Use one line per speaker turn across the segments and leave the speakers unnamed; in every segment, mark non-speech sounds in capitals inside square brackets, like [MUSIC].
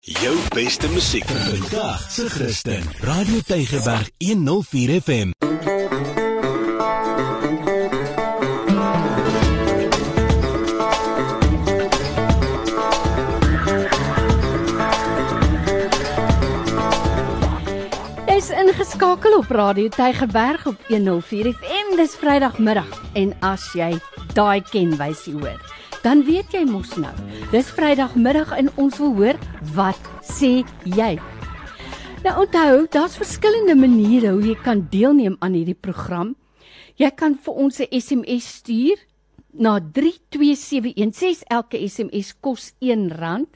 Jou beste musiek vandag se Christen. Radio Tygerberg 104 FM.
Jy's ingeskakel op Radio Tygerberg op 104 FM. Dis Vrydagmiddag en as jy daai ken wysie hoor, dan weet jy mos nou. Dis Vrydagmiddag en ons wil hoor wat sê jy. Nou onthou, daar's verskillende maniere hoe jy kan deelneem aan hierdie program. Jy kan vir ons 'n SMS stuur na 32716. Elke SMS kos R1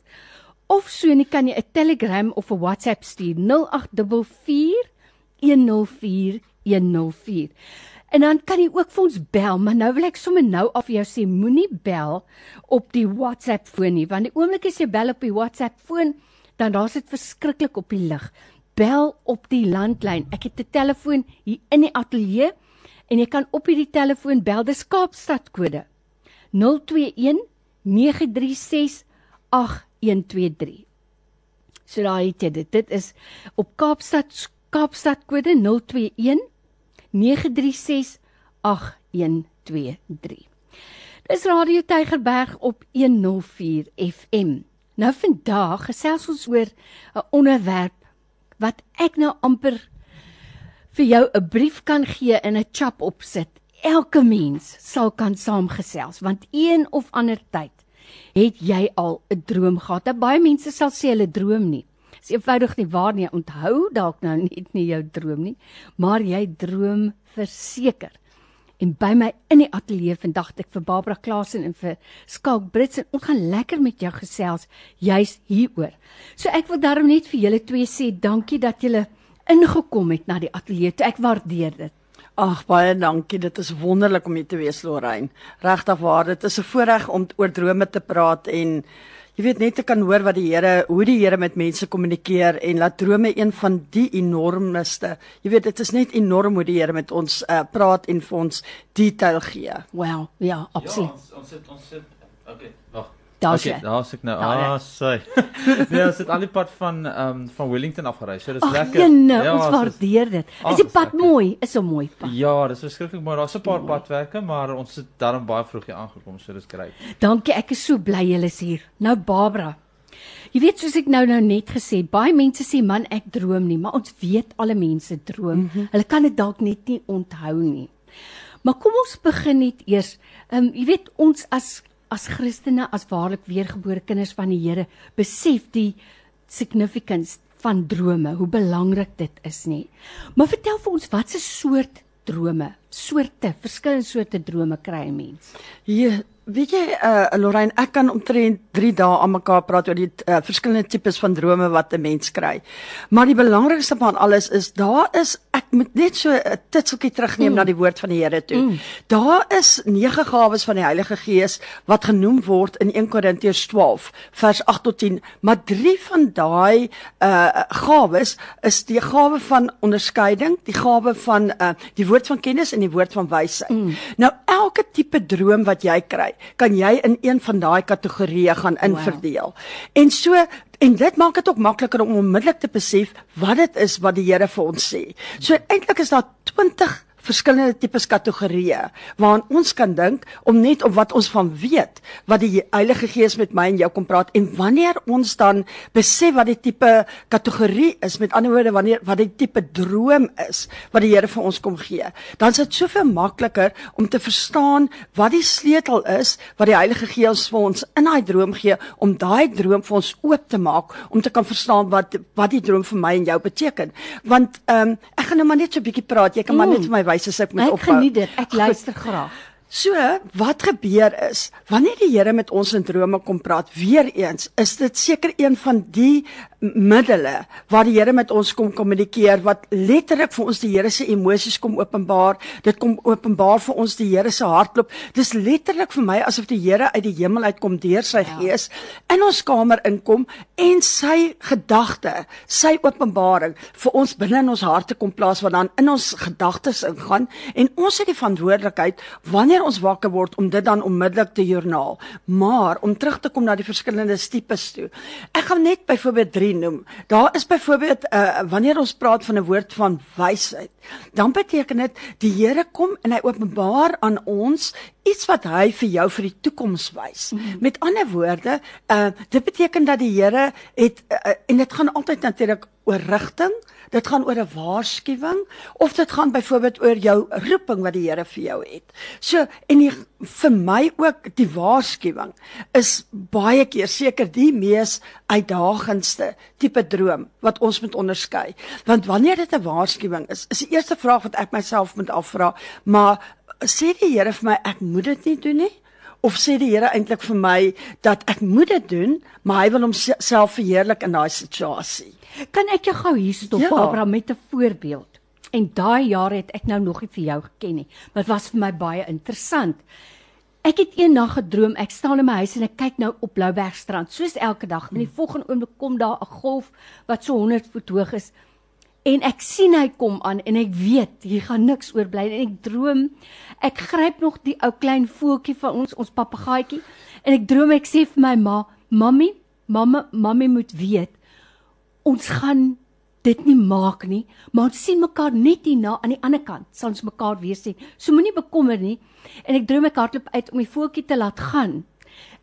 of so net kan jy 'n Telegram of 'n WhatsApp stuur 0844 104 104. En dan kan jy ook vir ons bel, maar nou wil ek sommer nou af jou sê moenie bel op die WhatsApp foon nie, want die oomblik as jy bel op die WhatsApp foon, dan daar's dit verskriklik op die lig. Bel op die landlyn. Ek het 'n telefoon hier in die ateljee en jy kan op hierdie telefoon bel, dis Kaapstad kode 021 936 8123. So daai het jy dit. Dit is op Kaapstad Kaapstad kode 021 936 8123. Dis Radio Tygerberg op 104 FM. Nou vandag gesels ons oor 'n onderwerp wat ek nou amper vir jou 'n brief kan gee in 'n chap opsit. Elke mens sal kan saamgesels want een of ander tyd het jy al 'n droom gehad. Nou, baie mense sal sê hulle droom nie. Dis eenvoudig nie waar nie. Onthou dalk nou net nie jou droom nie, maar jy droom verseker. En by my in die ateljee vandag het ek vir Barbara Klasen en vir Skalk Brits en ons gaan lekker met jou gesels juis hieroor. So ek wil daarom net vir julle twee sê dankie dat julle ingekom het na die ateljee. Ek waardeer dit.
Ag baie dankie. Dit is wonderlik om hier te wees Lorraine. Regtig waar, dit is 'n voorreg om oor drome te praat en jy weet net te kan hoor wat die Here, hoe die Here met mense kommunikeer en laat drome een van die enormste. Jy weet dit is net enorm hoe die Here met ons uh, praat en vir ons detail gee.
Wel, ja, absoluut.
Ja, ons ons sit ons sit okay, wag.
Daar's
okay,
jy.
Daar's ek nou.
Daar.
Ah, sorry. [LAUGHS] nee, ons het al die pad van ehm um, van Wellington afgery. So dis
Ag,
lekker.
jene,
Ja,
ons waardeer dit. Is die
dis
pad
lekker.
mooi? Is 'n mooi pad.
Ja, dis verskriklik mooi. Daar's 'n paar padwerke, maar ons het daarom baie vroeg hier aangekom, so dis grait.
Dankie, ek is so bly julle is hier. Nou Barbara. Jy weet soos ek nou nou net gesê, baie mense sê man ek droom nie, maar ons weet alle mense droom. Mm -hmm. Hulle kan dit dalk net nie onthou nie. Maar kom ons begin net eers. Ehm um, jy weet ons as as Christene, as waarlik weergebore kinders van die Here, besef die significance van drome, hoe belangrik dit is nie. Maar vertel vir ons watse soort drome, soorte, verskillende soorte drome kry 'n mens?
Ja, weet jy uh Lorraine, ek kan omtrent 3 dae aan mekaar praat oor die uh, verskillende tipes van drome wat 'n mens kry. Maar die belangrikste van alles is daar is moet net so 'n titseltjie terugneem mm. na die woord van die Here toe. Mm. Daar is nege gawes van die Heilige Gees wat genoem word in 1 Korintiërs 12 vers 8 tot 10, maar drie van daai uh gawes is die gawe van onderskeiding, die gawe van uh die woord van kennis en die woord van wysheid. Mm. Nou elke tipe droom wat jy kry, kan jy in een van daai kategorieë gaan inverdeel. Wow. En so en dit maak dit ook makliker om onmiddellik te besef wat dit is wat die Here vir ons sê. So eintlik is daar 20 verskillende tipes kategorieë waaraan ons kan dink om net op wat ons van weet wat die Heilige Gees met my en jou kom praat en wanneer ons dan besef wat die tipe kategorie is met ander woorde wanneer wat die tipe droom is wat die Here vir ons kom gee dan is dit soveel makliker om te verstaan wat die sleutel is wat die Heilige Gees vir ons in daai droom gee om daai droom vir ons oop te maak om te kan verstaan wat wat die droom vir my en jou beteken. Want ehm um, ek gaan nou maar net so 'n bietjie praat jy kan maar net vir my wys as ek moet
Ek
ophou.
geniet dit. Ek luister graag.
So, wat gebeur is, wanneer die Here met ons in drome kom praat, weer eens, is dit seker een van die middele waar die Here met ons kom kommunikeer wat letterlik vir ons die Here se emosies kom openbaar. Dit kom openbaar vir ons die Here se hartklop. Dis letterlik vir my asof die Here uit die hemel uitkom deur sy ja. gees in ons kamer inkom en sy gedagte, sy openbaring vir ons binne in ons harte kom plaas wat dan in ons gedagtes ingaan en ons het die verantwoordelikheid wanneer wanneer ons wakker word om dit dan onmiddellik te joernaal. Maar om terug te kom na die verskillende tipes toe. Ek gaan net byvoorbeeld 3 noem. Daar is byvoorbeeld uh, wanneer ons praat van 'n woord van wysheid, dan beteken dit die Here kom en hy openbaar aan ons iets wat hy vir jou vir die toekoms wys. Mm -hmm. Met ander woorde, uh dit beteken dat die Here het uh, en dit gaan altyd natuurlik oor rigting, dit gaan oor 'n waarskuwing of dit gaan byvoorbeeld oor jou roeping wat die Here vir jou het. So en die, vir my ook die waarskuwing is baie keer seker die mees uitdagendste tipe droom wat ons moet onderskei. Want wanneer dit 'n waarskuwing is, is die eerste vraag wat ek myself moet afvra, maar sê die Here vir my ek moet dit nie doen nie? Of sê die Here eintlik vir my dat ek moet dit doen, maar hy wil homself verheerlik in daai situasie?
Kan ek jou gou hier stop,
Ja.
Barbara, met 'n voorbeeld? En daai jare het ek nou nog nie vir jou geken nie, maar dit was vir my baie interessant. Ek het eendag gedroom, ek staan in my huis en ek kyk nou op Bloubergstrand, soos elke dag. En die volgende oomblik kom daar 'n golf wat so 100 voet hoog is. En ek sien hy kom aan en ek weet hier gaan niks oorbly en ek droom ek gryp nog die ou klein voeltjie van ons ons papegaaitjie en ek droom ek sê vir my ma mammy mamma mammy moet weet ons gaan dit nie maak nie maar ons sien mekaar net hierna aan die ander kant sal ons mekaar weer sien. So moenie bekommer nie en ek droom ek hardloop uit om die voeltjie te laat gaan.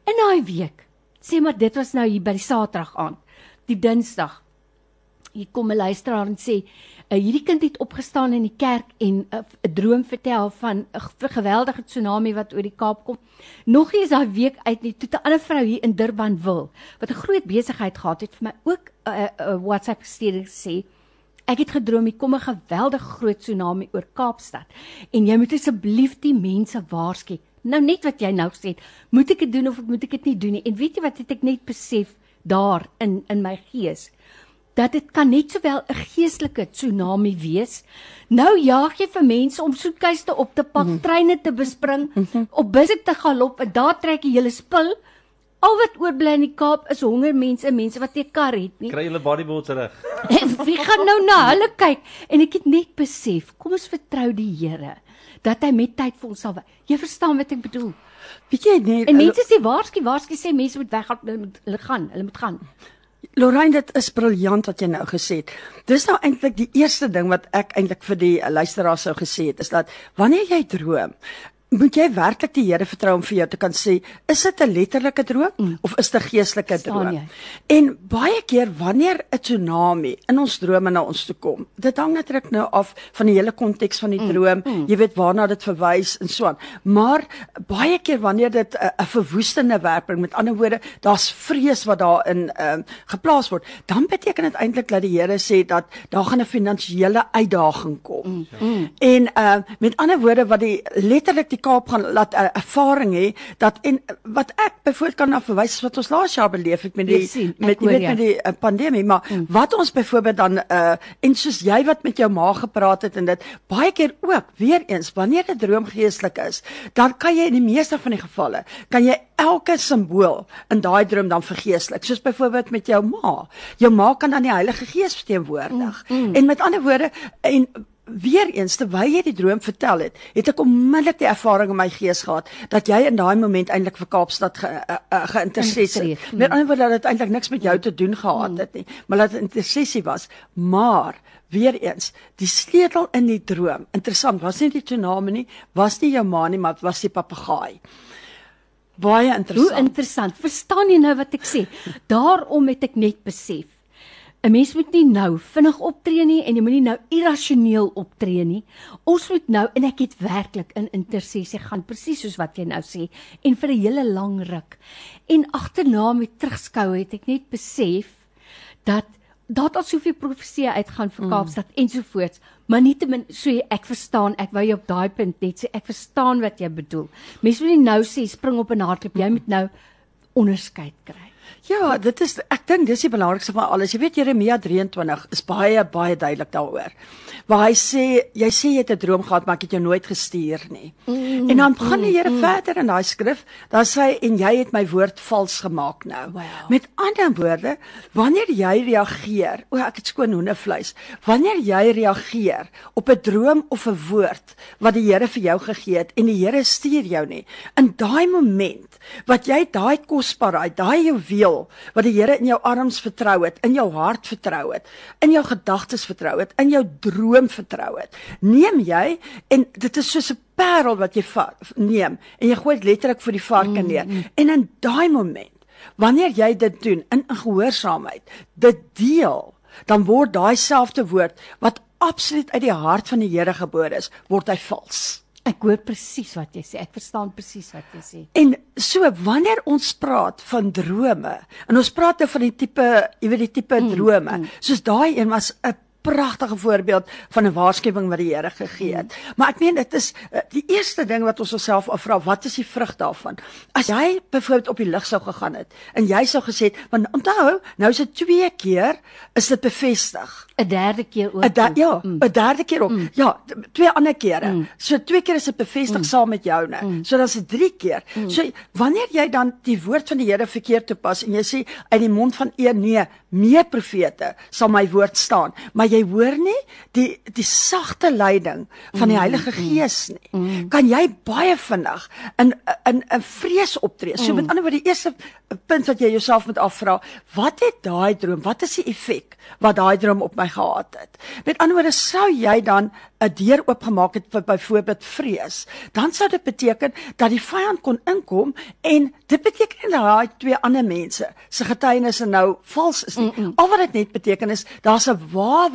In daai week sê maar dit was nou hier by die Saterdag aand die Dinsdag hier kom 'n luisteraar en sê uh, hierdie kind het opgestaan in die kerk en 'n uh, droom vertel van 'n uh, geweldige tsunami wat oor die Kaap kom. Nog nie is daai week uit nie. Toe 'n ander vrou hier in Durban wil wat 'n groot besigheid gehad het vir my ook 'n uh, uh, WhatsApp gestuur gesê Ek het gedroom hier kom 'n geweldige groot tsunami oor Kaapstad en jy moet asseblief die mense waarsku. Nou net wat jy nou gesê het, moet ek dit doen of moet ek dit nie doen nie? En weet jy wat het ek net besef daar in in my gees? Dat dit kan net sowel 'n geestelike tsunami wees. Nou jaag jy vir mense om soetkuiste op te pak, mm -hmm. treine te bespring, mm -hmm. op busse te galop en daar trek jy hele spul. Al wat oorbly in die Kaap is honger mense, mense wat nie kar het nie.
Kry julle bodyboard terug.
En wie gaan nou na hulle kyk? En ek het net besef, kom ons vertrou die Here dat hy met tyd vir ons sal. Jy verstaan wat ek bedoel?
Weet jy nie
En mense sê waarsku, waarsku sê mense moet weggaan, hulle moet hulle gaan, hulle moet gaan.
Lorraine, dit is briljant wat jy nou gesê het. Dis nou eintlik die eerste ding wat ek eintlik vir die luisteraars sou gesê het, is dat wanneer jy droom, moet jy werklik die Here vertrou om vir jou te kan sê, is dit 'n letterlike droom mm. of is dit 'n geestelike droom? En baie keer wanneer 'n tsunami in ons drome na ons toe kom, dit hang natuurlik nou af van die hele konteks van die droom, mm. jy weet waarna dit verwys en so aan. Maar baie keer wanneer dit 'n 'n verwoestende werking, met ander woorde, daar's vrees wat daarin uh, geplaas word, dan beteken dit eintlik dat die Here sê dat daar gaan 'n finansiële uitdaging kom. Mm. Mm. En uh met ander woorde wat die letterlik die Kaap gaan laat 'n uh, ervaring hê dat en wat ek byvoorbeeld kan na verwys is wat ons laas jaar beleef het met die
sien,
met
hoor
weet
jou.
met die uh, pandemie, maar mm. wat ons byvoorbeeld dan uh en soos jy wat met jou ma gepraat het en dit baie keer ook weer eens wanneer 'n droom geestelik is, dan kan jy in die meeste van die gevalle kan jy elke simbool in daai droom dan vergeestelik, soos byvoorbeeld met jou ma. Jou ma kan dan die Heilige Gees verteenwoordig. Mm. Mm. En met ander woorde en Weer eens terwyl jy die droom vertel het, het ek onmiddellik die ervaring in my gees gehad dat jy in daai moment eintlik vir Kaapstad ge, uh, uh, geïnteresseerd
Geïnteresseerd,
het. Met ander woorde dat dit eintlik niks met jou te doen gehad het nie, maar dat dit 'n intersessie was. Maar weer eens, die sleutel in die droom, interessant, was nie die tsunami nie, was nie jou ma nie, maar was die papegaai. Baie
Hoe
interessant.
interessant. Verstaan jy nou wat ek sê? Daarom het ek net besef 'n mens moet nie nou vinnig optree nie en jy moenie nou irrasioneel optree nie. Ons moet nou en ek het werklik in intersessie gaan presies soos wat jy nou sê en vir 'n hele lang ruk. En agterna met terugskou het ek net besef dat daar al soveel profeseë uitgaan vir Kaapstad mm. ensovoorts, maar nietemin so jy- ek verstaan, ek wou jou op daai punt net sê ek verstaan wat jy bedoel. Mense moet nie nou sê spring op en hardloop, jy moet nou onderskeid kry.
Ja, dit is ek dink dis die belangrikste van alles. Jy weet Jeremia 23 is baie baie duidelik daaroor. Waar hy sê jy sê jy het 'n droom gehad, maar ek het jou nooit gestuur nie. Mm, en dan gaan die Here mm, verder in daai skrif, dan sê hy en jy het my woord vals gemaak nou.
Wow.
Met ander woorde, wanneer jy reageer, o ek het skoon hoendevleis. Wanneer jy reageer op 'n droom of 'n woord wat die Here vir jou gegee het en die Here stuur jou nie, in daai moment wat jy daai kosbaarheid, daai juweel wat die Here in jou arms vertrou het, in jou hart vertrou het, in jou gedagtes vertrou het, in jou droom vertrou het, neem jy en dit is soos 'n parel wat jy vat, neem en jy gooi dit letterlik vir die varke neer. Mm -hmm. En in daai moment Wanneer jy dit doen in gehoorsaamheid, dit deel, dan word daai selfde woord wat absoluut uit die hart van die Here gebore is, word hy vals.
Ek hoor presies wat jy sê. Ek verstaan presies wat jy sê.
En so wanneer ons praat van drome, en ons praat nou van die tipe, jy weet die tipe mm, drome, mm. soos daai een was 'n pragtige voorbeeld van 'n waarskuwing wat die Here gegee het. Maar ek meen dit is eh, die eerste ding wat ons osself afvra, wat is die vrug daarvan? As jy byvoorbeeld op die lig sou gegaan het en jy sou gesê het, want onthou, nou is dit twee keer is dit bevestig.
'n Derde keer ook.
'n da, Ja, 'n mm. derde keer ook. Mm. Ja, twee ander kere. Mm. So twee keer is dit bevestig mm. saam met jou nou. Mm. So dan is dit drie keer. Mm. So wanneer jy dan die woord van die Here verkeerd toepas en jy sê uit die mond van een nee, meer profete sal my woord staan, maar jy hoor nie die die sagte leiding van die mm, Heilige mm, Gees nie. Mm. Kan jy baie vinnig in in 'n vrees optree. So met ander woorde die eerste punt wat jy jouself moet afvra, wat het daai droom? Wat is die effek wat daai droom op my gehad het? Met ander woorde sou jy dan 'n deur oopgemaak het vir byvoorbeeld vrees, dan sou dit beteken dat die vyand kon inkom en dit beteken dat daai twee ander mense se getuienisse nou vals is nie. Mm -mm. Al wat dit net beteken is daar's 'n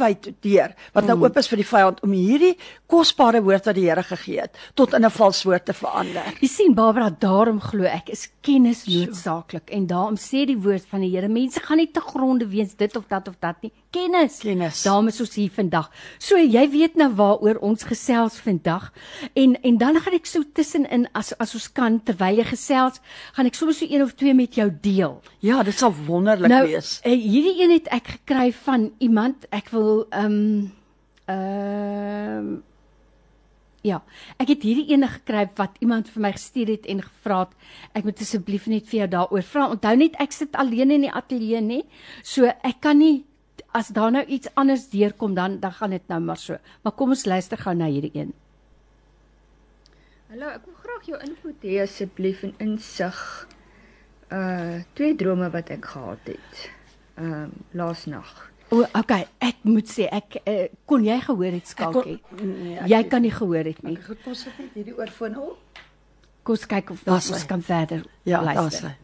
waarheid deur wat nou mm. oop is vir die vyand om hierdie kosbare woord wat die Here gegee het tot in 'n vals woord te verander.
Jy sien Barbara, daarom glo ek is kennis noodsaaklik en daarom sê die woord van die Here, mense gaan nie te gronde weens dit of dat of dat nie. Kennis.
Kennis.
Daarom is ons hier vandag. So jy weet nou waaroor ons gesels vandag en en dan gaan ek so tussenin as as ons kan terwyl jy gesels, gaan ek sommer so een of twee met jou deel.
Ja, dit sal wonderlik
nou,
wees.
Nou, hierdie een het ek gekry van iemand, ek wil ehm um, ehm uh, Ja, ek het hierdie ene gekry wat iemand vir my gestuur het en gevra het ek moet asseblief net vir jou daaroor vra. Onthou net ek sit alleen in die ateljee nê. So ek kan nie as daar nou iets anders deurkom dan dan gaan dit nou maar so. Maar kom ons luister gou na hierdie een.
Hallo, ek wil graag jou input hê asseblief in insig. Uh twee drome wat ek gehad het. Ehm uh, laasnag.
O, okay, ek moet sê ek uh, kon jy gehoor het skalkie? Nee, jy kan nie gehoor het nie.
Ek goed kos dit net hierdie oorfoon op.
Kom kyk of ons ons kan verder
ja, luister.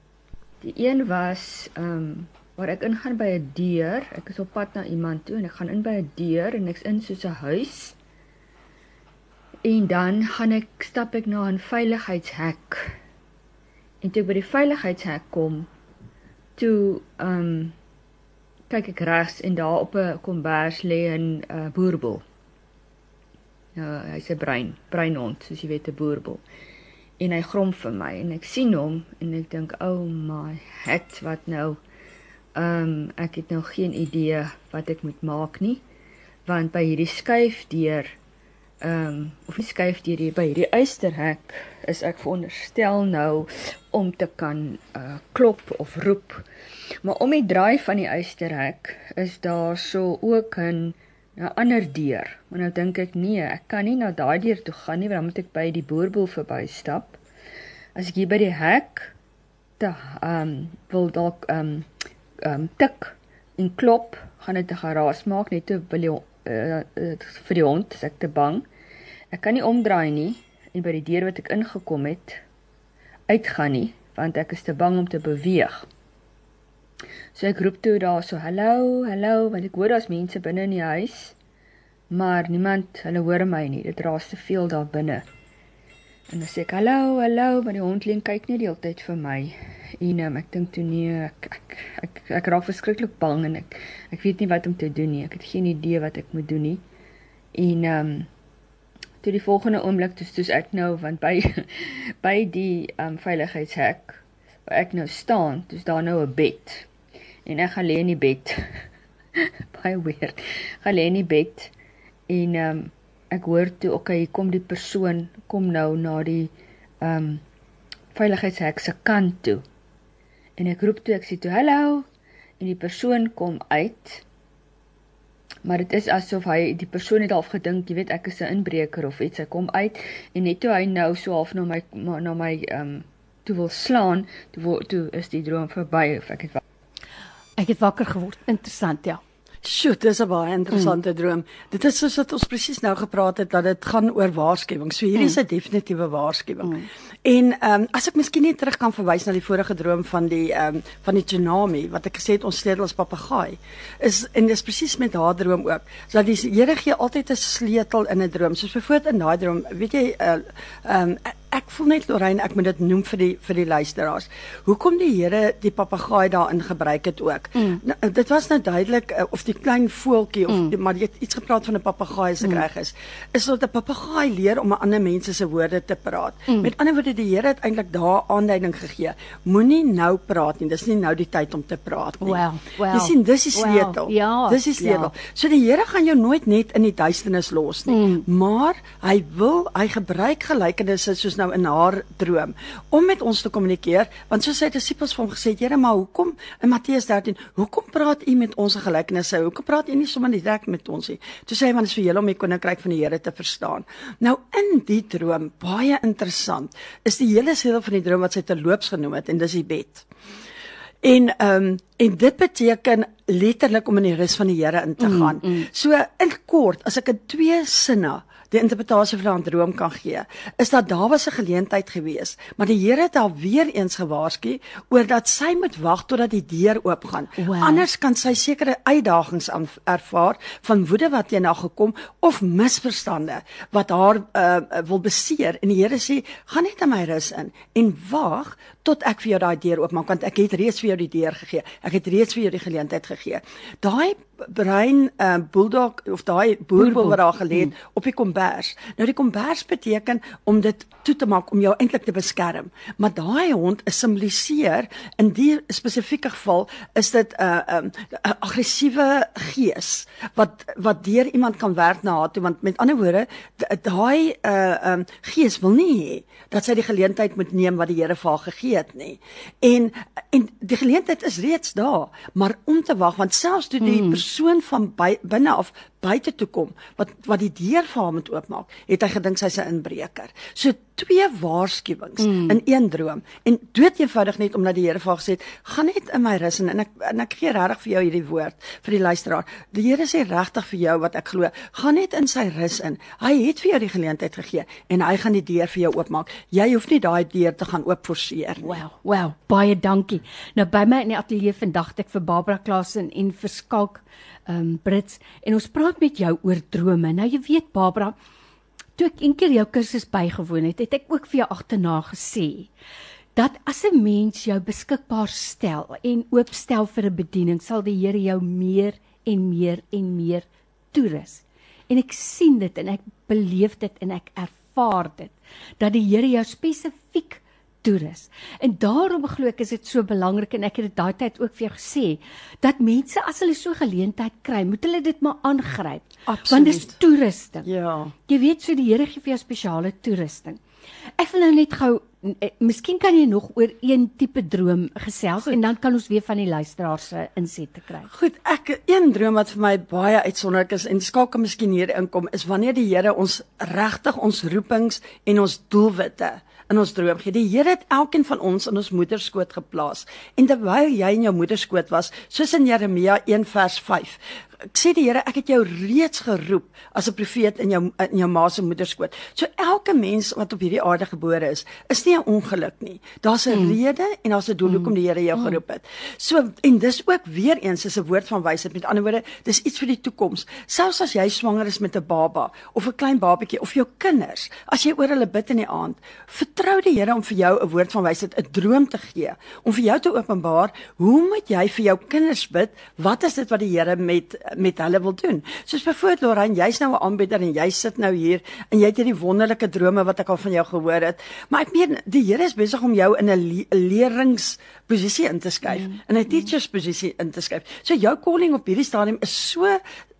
Die een was ehm um, waar ek ingaan by 'n deur. Ek is op pad na iemand toe en ek gaan in by 'n deur en ek's in soos 'n huis. En dan gaan ek stap ek na 'n veiligheidshek. En toe by die veiligheidshek kom, toe ehm um, kyk ek regs en daar op 'n kombers lê 'n uh, boerbul. Ja, hy's 'n brein, breinhond, soos jy weet 'n boerbul. En hy grom vir my en ek sien hom en ek dink, "Oh my, het wat nou?" Ehm um, ek het nou geen idee wat ek moet maak nie, want by hierdie skuifdeur ehm um, of die skuifdeur hier by hierdie eysterhek is ek veronderstel nou om te kan uh, klop of roep. Maar om die draai van die eysterhek is daar so ook 'n 'n ander deur. Maar nou dink ek nee, ek kan nie na daai deur toe gaan nie, want dan moet ek by die boerboel verbystap. As ek hier by die hek te ehm um, wil dalk ehm um, um, tik en klop, gaan dit 'n geraas maak net te wil jy uh, uh, vir die hond, ek te bang. Ek kan nie omdraai nie en by die deur wat ek ingekom het uitgaan nie, want ek is te bang om te beweeg. So ek roep toe daar so hallo, hallo, want ek hoor daar's mense binne in die huis. Maar niemand, hulle hoor my nie. Dit raas te veel daar binne. En dan sê ek hallo, hallo, maar die hond leen kyk net die hele tyd vir my. En um, ek dink toe nee, ek ek ek, ek raak verskriklik bang en ek ek weet nie wat om te doen nie. Ek het geen idee wat ek moet doen nie. En ehm um, toe die volgende oomblik toe soos ek nou want by [LAUGHS] by die ehm um, veiligheidshek waar ek nou staan, dis daar nou 'n bed. En ek gaan lê in die bed. [LAUGHS] Baie weird. Gaan lê in die bed en ehm um, ek hoor toe, okay, hier kom die persoon kom nou na die ehm um, veiligheidshek se kant toe. En ek roep toe, ek sê toe, "Hallo." En die persoon kom uit maar dit is asof hy die persoon het half gedink, jy weet ek is 'n inbreker of iets. Hy kom uit en net toe hy nou so half na my na my ehm um, toe wil slaan, toe wil, toe is die droom verby of ek het
Ek het wakker geword. Interessant, ja.
Sjoe, dis 'n baie interessante mm. droom. Dit is soos wat ons presies nou gepraat het dat dit gaan oor waarskuwing. So hierdie is mm. 'n definitiewe waarskuwing. Mm. En ehm um, as ek miskien net terug kan verwys na die vorige droom van die ehm um, van die tsunami wat ek gesê het ons sleutel as papegaai is en dis presies met haar droom ook. So dat die Here gee altyd 'n sleutel in 'n droom. Soos byvoorbeeld in daai droom, weet jy eh, ehm uh, um, ek voel net Lorraine, ek moet dit noem vir die vir die luisteraars. Hoekom die Here die papegaai daarin gebruik het ook. Mm. Nou, dit was nou duidelik uh, of die klein voeltjie of mm. die, maar jy het iets gepraat van 'n papegaai as ek mm. reg is. Is dat 'n papegaai leer om aan ander mense se woorde te praat. Mm. Met ander woorde die Here het eintlik daar aanduiding gegee. Moenie nou praat nie. Dis nie nou die tyd om te praat nie.
Well, well,
jy sien dis die sleutel.
Well, ja.
Dis die sleutel. Ja. So die Here gaan jou nooit net in die duisternis los nie, mm. maar hy wil hy gebruik gelykenisse soos nou in haar droom om met ons te kommunikeer want soos sy disippels vir hom gesê het Here maar hoekom in Matteus 13 hoekom praat u met ons gelykenisse hoekom praat u nie sommer direk met ons nie toe sê hy want dit is vir julle om die koninkryk van die Here te verstaan nou in die droom baie interessant is die hele seël van die droom wat sy terloops genoem het en dis die bed En ehm um, en dit beteken letterlik om in die rus van die Here in te mm, gaan. Mm, mm. So in kort, as ek in twee sinne die interpretasie van 'n droom kan gee, is dat daar was 'n geleentheid gewees, maar die Here het haar weer eens gewaarsku oor dat sy moet wag totdat die deur oopgaan. Wow. Anders kan sy sekere uitdagings ervaar van woede wat teen haar gekom of misverstande wat haar uh, wil beseer en die Here sê, "Gaan net in my rus in en wag tot ek vir jou daai deur oopmaak want ek het reeds vir jou die deur gegee. Ek het reeds vir jou die geleentheid gegee." Daai brein uh, bulldog of daai boerbul wat daar gelê het op die kombers. Nou die kombers beteken om dit toe te maak om jou eintlik te beskerm. Maar daai hond simboliseer in die spesifieke geval is dit 'n uh, 'n uh, aggressiewe gees wat wat deur iemand kan werk na haar toe want met ander woorde daai 'n uh, um, gees wil nie hê dat sy die geleentheid moet neem wat die Here vir haar gegee het nie. En en die geleentheid is reeds daar, maar om te wag want selfs toe die hmm persoon van binne af buite toe kom wat wat die deur vir hom moet oopmaak, het hy gedink sy's 'n inbreker. So twee waarskuwings mm. in een droom en dood eenvoudig net omdat die Here vir hom gesê het, gaan net in my rus en, en ek en ek gee regtig vir jou hierdie woord vir die luisteraar. Die Here sê regtig vir jou wat ek glo, gaan net in sy rus in. Hy het vir jou die geleentheid gegee en hy gaan die deur vir jou oopmaak. Jy hoef nie daai deur te gaan oopforceer nie.
Wow, wow, baie dankie. Nou by my in die ateljee vandag het ek vir Barbara Klasen en vir Skalk um Brits en ons praat met jou oor drome. Nou jy weet Barbara, toe ek eendag jou kursus bygewoon het, het ek ook vir jou agterna gesê dat as 'n mens jou beskikbaar stel en oopstel vir 'n bediening, sal die Here jou meer en meer en meer toerus. En ek sien dit en ek beleef dit en ek ervaar dit dat die Here jou spesifiek toerus. En daarom glo ek is dit so belangrik en ek het dit daai tyd ook vir jou gesê dat mense as hulle so geleentheid kry, moet hulle dit maar aangryp. Absoluut. Want dis toerusting.
Ja.
Jy weet so die Here gee vir jou spesiale toerusting. Ek wil nou net gou eh, miskien kan jy nog oor een tipe droom gesels Goed. en dan kan ons weer van die luisteraars se insette kry.
Goed, ek een droom wat vir my baie uitsonderlik is en skakel miskien hier inkom is wanneer die Here ons regtig ons roepings en ons doelwitte in ons droom gee. Die Here het elkeen van ons in ons moederskoot geplaas. En terwyl jy in jou moederskoot was, soos in Jeremia 1 vers 5, ek sê die Here, ek het jou reeds geroep as 'n profeet in jou in jou ma se moederskoot. So elke mens wat op hierdie aarde gebore is, is nie 'n ongeluk nie. Daar's 'n mm. rede en daar's 'n doel hoekom die Here jou mm. geroep het. So en dis ook weer eens is 'n woord van wysheid. Met ander woorde, dis iets vir die toekoms. Selfs as jy swanger is met 'n baba of 'n klein babatjie of jou kinders, as jy oor hulle bid in die aand, vertrou die Here om vir jou 'n woord van wysheid, 'n droom te gee, om vir jou te openbaar hoe moet jy vir jou kinders bid? Wat is dit wat die Here met met hulle wil doen. Soos byvoorbeeld Lorraine, jy's nou 'n aanbieder en jy sit nou hier en jy het hierdie wonderlike drome wat ek al van jou gehoor het. Maar ek meen die Here is besig om jou in 'n le leringsposisie in te skuif, mm. in 'n teachers posisie in te skuif. So jou calling op hierdie stadium is so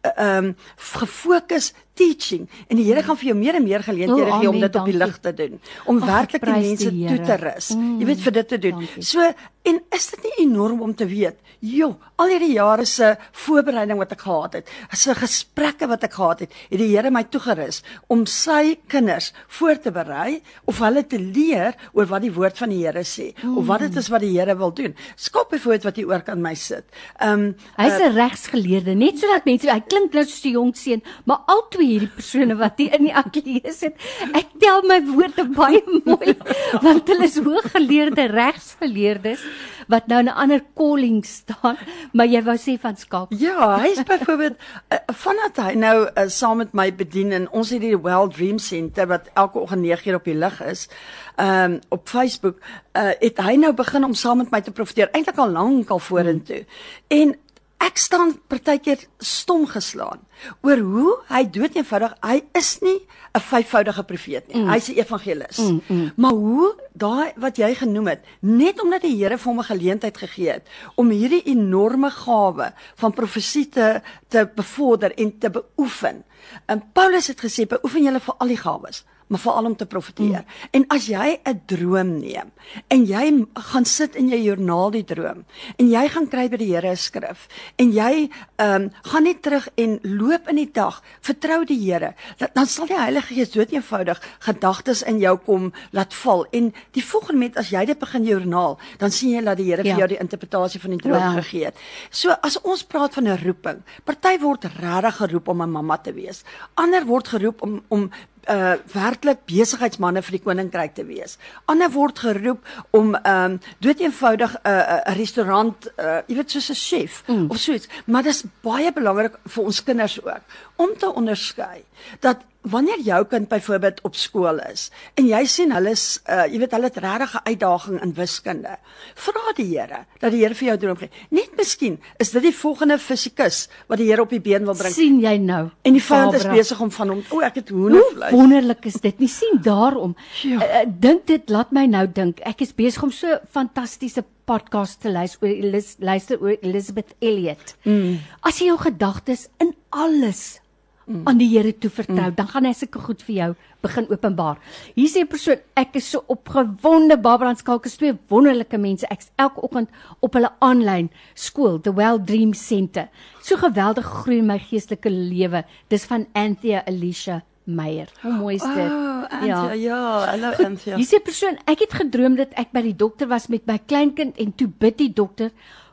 ehm um, gefokus teaching. En die Here gaan vir jou meer en meer geleenthede gee om dit op die lig te doen. Om werklik die mense toe te rus. Mm, jy weet vir dit te doen. dankie. so en is dit nie enorm om te weet joh al hierdie jare se voorbereiding wat ek gehad het se gesprekke wat ek gehad het het die Here my toegerus om sy kinders voor te berei of hulle te leer oor wat die woord van die Here sê mm. of wat dit is wat die Here wil doen. Skop byvoorbeeld wat hier oor kan my sit. Ehm um,
hy's 'n uh, regsgeleerde net sodat mense hy klink nou soos 'n jong seun maar al twee hierdie persone wat hier in die ateljee sit. Ek tel my woorde baie [LAUGHS] mooi want hulle is hooggeleerde regsgeleerdes wat nou 'n ander calling staan, maar jy wou sê van skaap.
Ja, hy is byvoorbeeld uh, vanat hy nou uh, saam met my bedien en ons het die Well Dream Center wat elke oggend 9:00 op die lig is. Um op Facebook uh, het hy nou begin om saam met my te profeteer, eintlik al lank al vorentoe. Hmm. En ek staan partykeer stom geslaan oor hoe hy dood eenvoudig hy is nie 'n vyfvoudige profeet nie. Mm. Hy's 'n evangelis. Mm, mm. Maar hoe daai wat jy genoem het, net omdat die Here vir hom 'n geleentheid gegee het om hierdie enorme gawe van profesie te te bevorder en te beoefen. En Paulus het gesê beoefen julle vir al die gawes maar veral om te profeteer. Mm. En as jy 'n droom neem en jy gaan sit in jou joernaal die droom en jy gaan kry by die Here 'n skrif en jy ehm um, gaan net terug en loop in die dag, vertrou die Here, dan sal die Heilige Gees dood eenvoudig gedagtes in jou kom laat val en die volgende moment as jy dit begin joernaal, dan sien jy dat die Here ja. vir jou die interpretasie van die droom well. gegee het. So as ons praat van 'n roeping, party word regtig geroep om 'n mamma te wees. Ander word geroep om om uh werklik besigheidsmande vir die koninkryk te wees. Ander word geroep om ehm um, dood eenvoudig 'n uh, 'n restaurant uh jy weet soos 'n chef mm. of so iets, maar dit is baie belangrik vir ons kinders ook om te onderskei dat wanneer jou kind byvoorbeeld op skool is en jy sien hulle is uh, jy weet hulle het regtig 'n uitdaging in wiskunde vra die Here dat die Here vir jou droom gee. Net miskien is dit die volgende fisikus wat die Here op die been wil bring.
sien jy nou
en die vyand is besig om van hom o ek het hoendervleis
wonderlik is dit? Nie sien daarom. Ja. uh, dink dit laat my nou dink. Ek is besig om so fantastiese podcast te luister oor luister oor Elizabeth Elliot. Mm. as jy jou gedagtes in alles mm. aan die Here toe vertrou, mm. dan gaan hy seker goed vir jou begin openbaar. Hier sê 'n persoon, ek is so opgewonde, Barbara Skalk is twee wonderlike mense. Ek's elke oggend op hulle aanlyn skool, The Well Dream Center. So geweldig groei in my geestelike lewe. Dis van Anthea Alicia Meyer. Hoe mooi is dit?
Oh, Anthea, ja, ja hallo Anthea.
Hier sê 'n persoon, ek het gedroom dat ek by die dokter was met my kleinkind en toe bid die dokter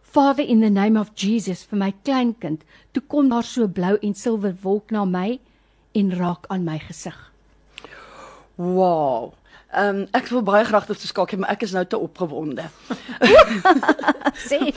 Father in the name of Jesus vir my kleinkind. Toe kom daar so blou en silwer wolk na my en raak aan my gesig.
Wow. Ehm um, ek wil baie graag dit skaak, maar ek is nou te opgewonde. [LAUGHS]
Sê,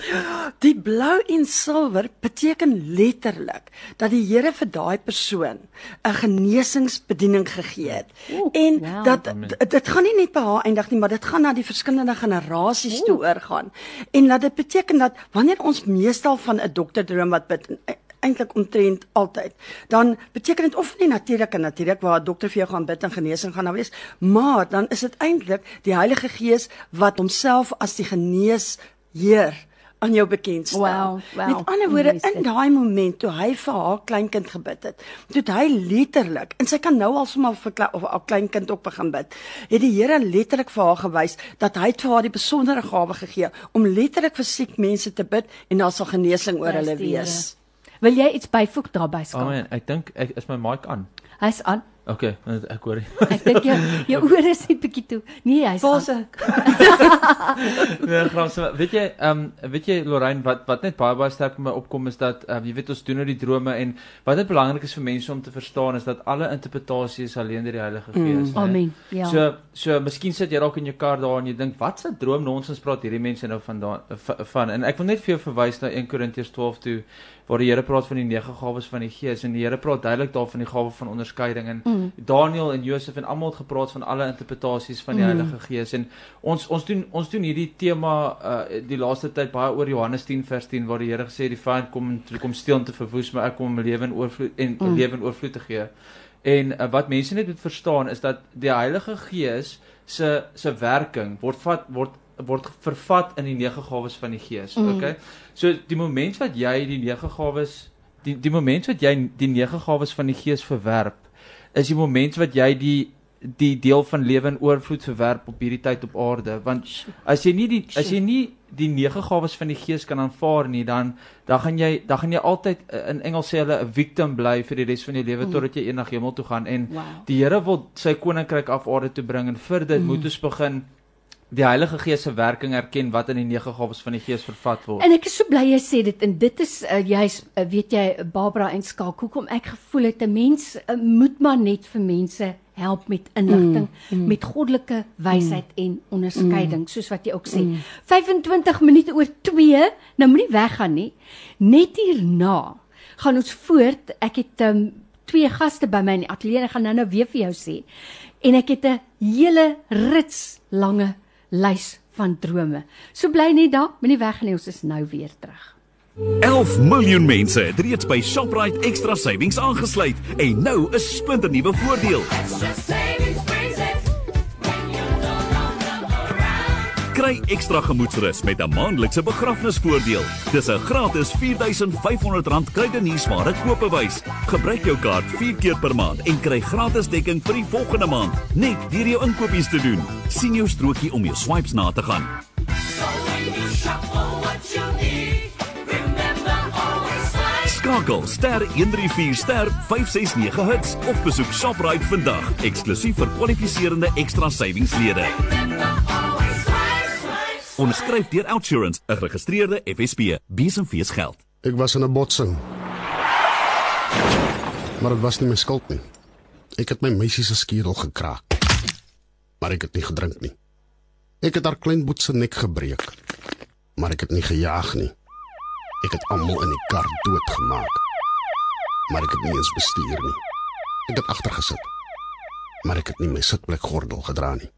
die blou en silwer beteken letterlik dat die Here vir daai persoon 'n genesingsbediening gegee het. Oeh, en wow. dat dit gaan nie net by haar eindig nie, maar dit gaan na die verskillende generasies toe oorgaan. En dat dit beteken dat wanneer ons meestal van 'n dokter droom wat bid eintlik omtrent altyd. Dan beteken dit of nie natuurlik en natuurlik waar 'n dokter vir jou gaan bid en genesing gaan nou wees, maar dan is dit eintlik die Heilige Gees wat homself as die genees Heer aan jou bekend stel.
Wow, wow.
Met ander woorde in daai oomblik toe hy vir haar kleinkind gebid het, toe hy letterlik en sy kan nou al sommer vir of haar kleinkind ook begin bid. Het die Here letterlik vir haar gewys dat hy vir haar die besondere gawe gegee om letterlik vir siek mense te bid en daar sal genesing oor hulle wees. Heere.
Wil jy iets byvoeg daarbey
skat? Oh man, ek dink ek is my mic aan.
Hy's aan.
Okay, ek hoor. [LAUGHS]
ek dink jy jou [LAUGHS] ore is net bietjie toe. Nee, hy's
Fase. [LAUGHS]
nee, grams, weet jy, ehm um, weet jy Lorraine wat wat net baie baie sterk met my opkom is dat um, jy weet ons doen nou die drome en wat net belangrik is vir mense om te verstaan is dat alle interpretasie is alleen deur die Heilige Gees, mm?
Amen. Ja.
So so miskien sit jy dalk in jou kar daar en jy dink wat se droom nonsens praat hierdie mense nou van daar van en ek wil net vir jou verwys na 1 Korintiërs 12 toe waar die Here praat van die nege gawes van die Gees en die Here praat duidelik daarvan die gawe van onderskeiding en mm. Daniel en Josef en almal het gepraat van alle interpretasies van die mm. Heilige Gees en ons ons doen ons doen hierdie tema uh, die laaste tyd baie oor Johannes 10 vers 10 waar die Here gesê die vyand kom kom steel om te verwoes maar ek kom om lewe en oorvloed en mm. lewe en oorvloed te gee. En uh, wat mense net moet verstaan is dat die Heilige Gees se se werking word vat word word vervat in die nege gawes van die Gees. Mm. Okay. So die oomblik wat jy die nege gawes die die oomblik wat jy die nege gawes van die Gees verwerp, is die oomblik wat jy die die deel van lewe en oorvloed verwerp op hierdie tyd op aarde want as jy nie die as jy nie die nege gawes van die gees kan aanvaar nie dan dan gaan jy dan gaan jy altyd eh, in Engels sê hulle 'n victim bly vir die res van jou lewe mm. totdat jy eendag hemel toe gaan en wow. die Here wil sy koninkryk af aarde toe bring en vir dit mm. moet ons begin die Heilige Gees se werking erken wat in die nege gawes van die Gees vervat word.
En ek is so bly jy sê dit en dit is uh, jy's uh, weet jy Barbara en Skalk hoekom ek gevoel het 'n mens uh, moet maar net vir mense help met inligting, mm, mm, met goddelike wysheid mm, en onderskeiding, mm, soos wat jy ook sê. Mm. 25 minute oor 2, nou moenie weggaan nie. Net hierna gaan ons voort. Ek het um, twee gaste by my in die ateljee en ek gaan nou-nou weer vir jou sê. En ek het 'n hele rits lange lys van drome. So bly net daar, moenie nie, ons is nou weer terug.
11 miljoen mense het reeds by Shoprite Extra Savings aangesluit en nou 'n splinternuwe voordeel. Kry ekstra gemoedsrus met 'n maandelikse begrafnisvoordeel. Dis 'n gratis R4500 kruideniersware koopbewys. Gebruik jou kaart 4 keer per maand en kry gratis dekking vir die volgende maand, net deur jou inkopies te doen. sien jou strokie om jou swipes na te gaan. So need Skakel ster 134 ster 569 hits of besoek Shoprite vandag eksklusief vir kwalifiserende ekstra savingslede. Onderskryf deur Outsurance, 'n geregistreerde FSP. Besenfees geld.
Ek was in 'n botsing. Maar dit was nie my skuld nie. Ek het my meisie se skedel gekraak. Maar ek het nie gedrink nie. Ek het haar klein boet se nek gebreek. Maar ek het nie gejaag nie. Ek het almal in die kar doodgemaak. Maar ek het nie eens bestuur nie. Ek het agter gesit. Maar ek het nie my sitplek gordel gedra nie.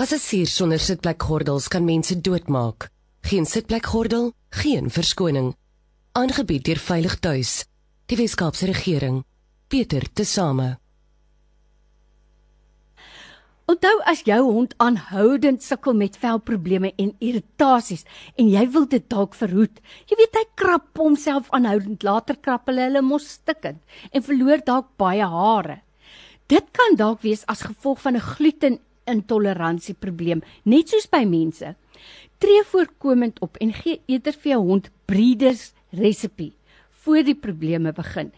Passasiers sonder sitplek gordels kan mense doodmaak. Geen sitplek gordel, geen verskoning. Aangebied deur Veilig Tuis, die Weskaapse regering. Peter Tesame.
Onthou as jou hond aanhoudend sukkel met velprobleme en irritasies en jy wil dit dalk verhoed. Jy weet hy krap homself aanhoudend, later krap hulle hulle mos stikkend en verloor dalk baie hare. Dit kan dalk wees as gevolg van 'n glutenintoleransie probleem, net soos by mense. Tree voorkomend op en gee eerder vir jou hond Breeders resepie voor die probleme begin.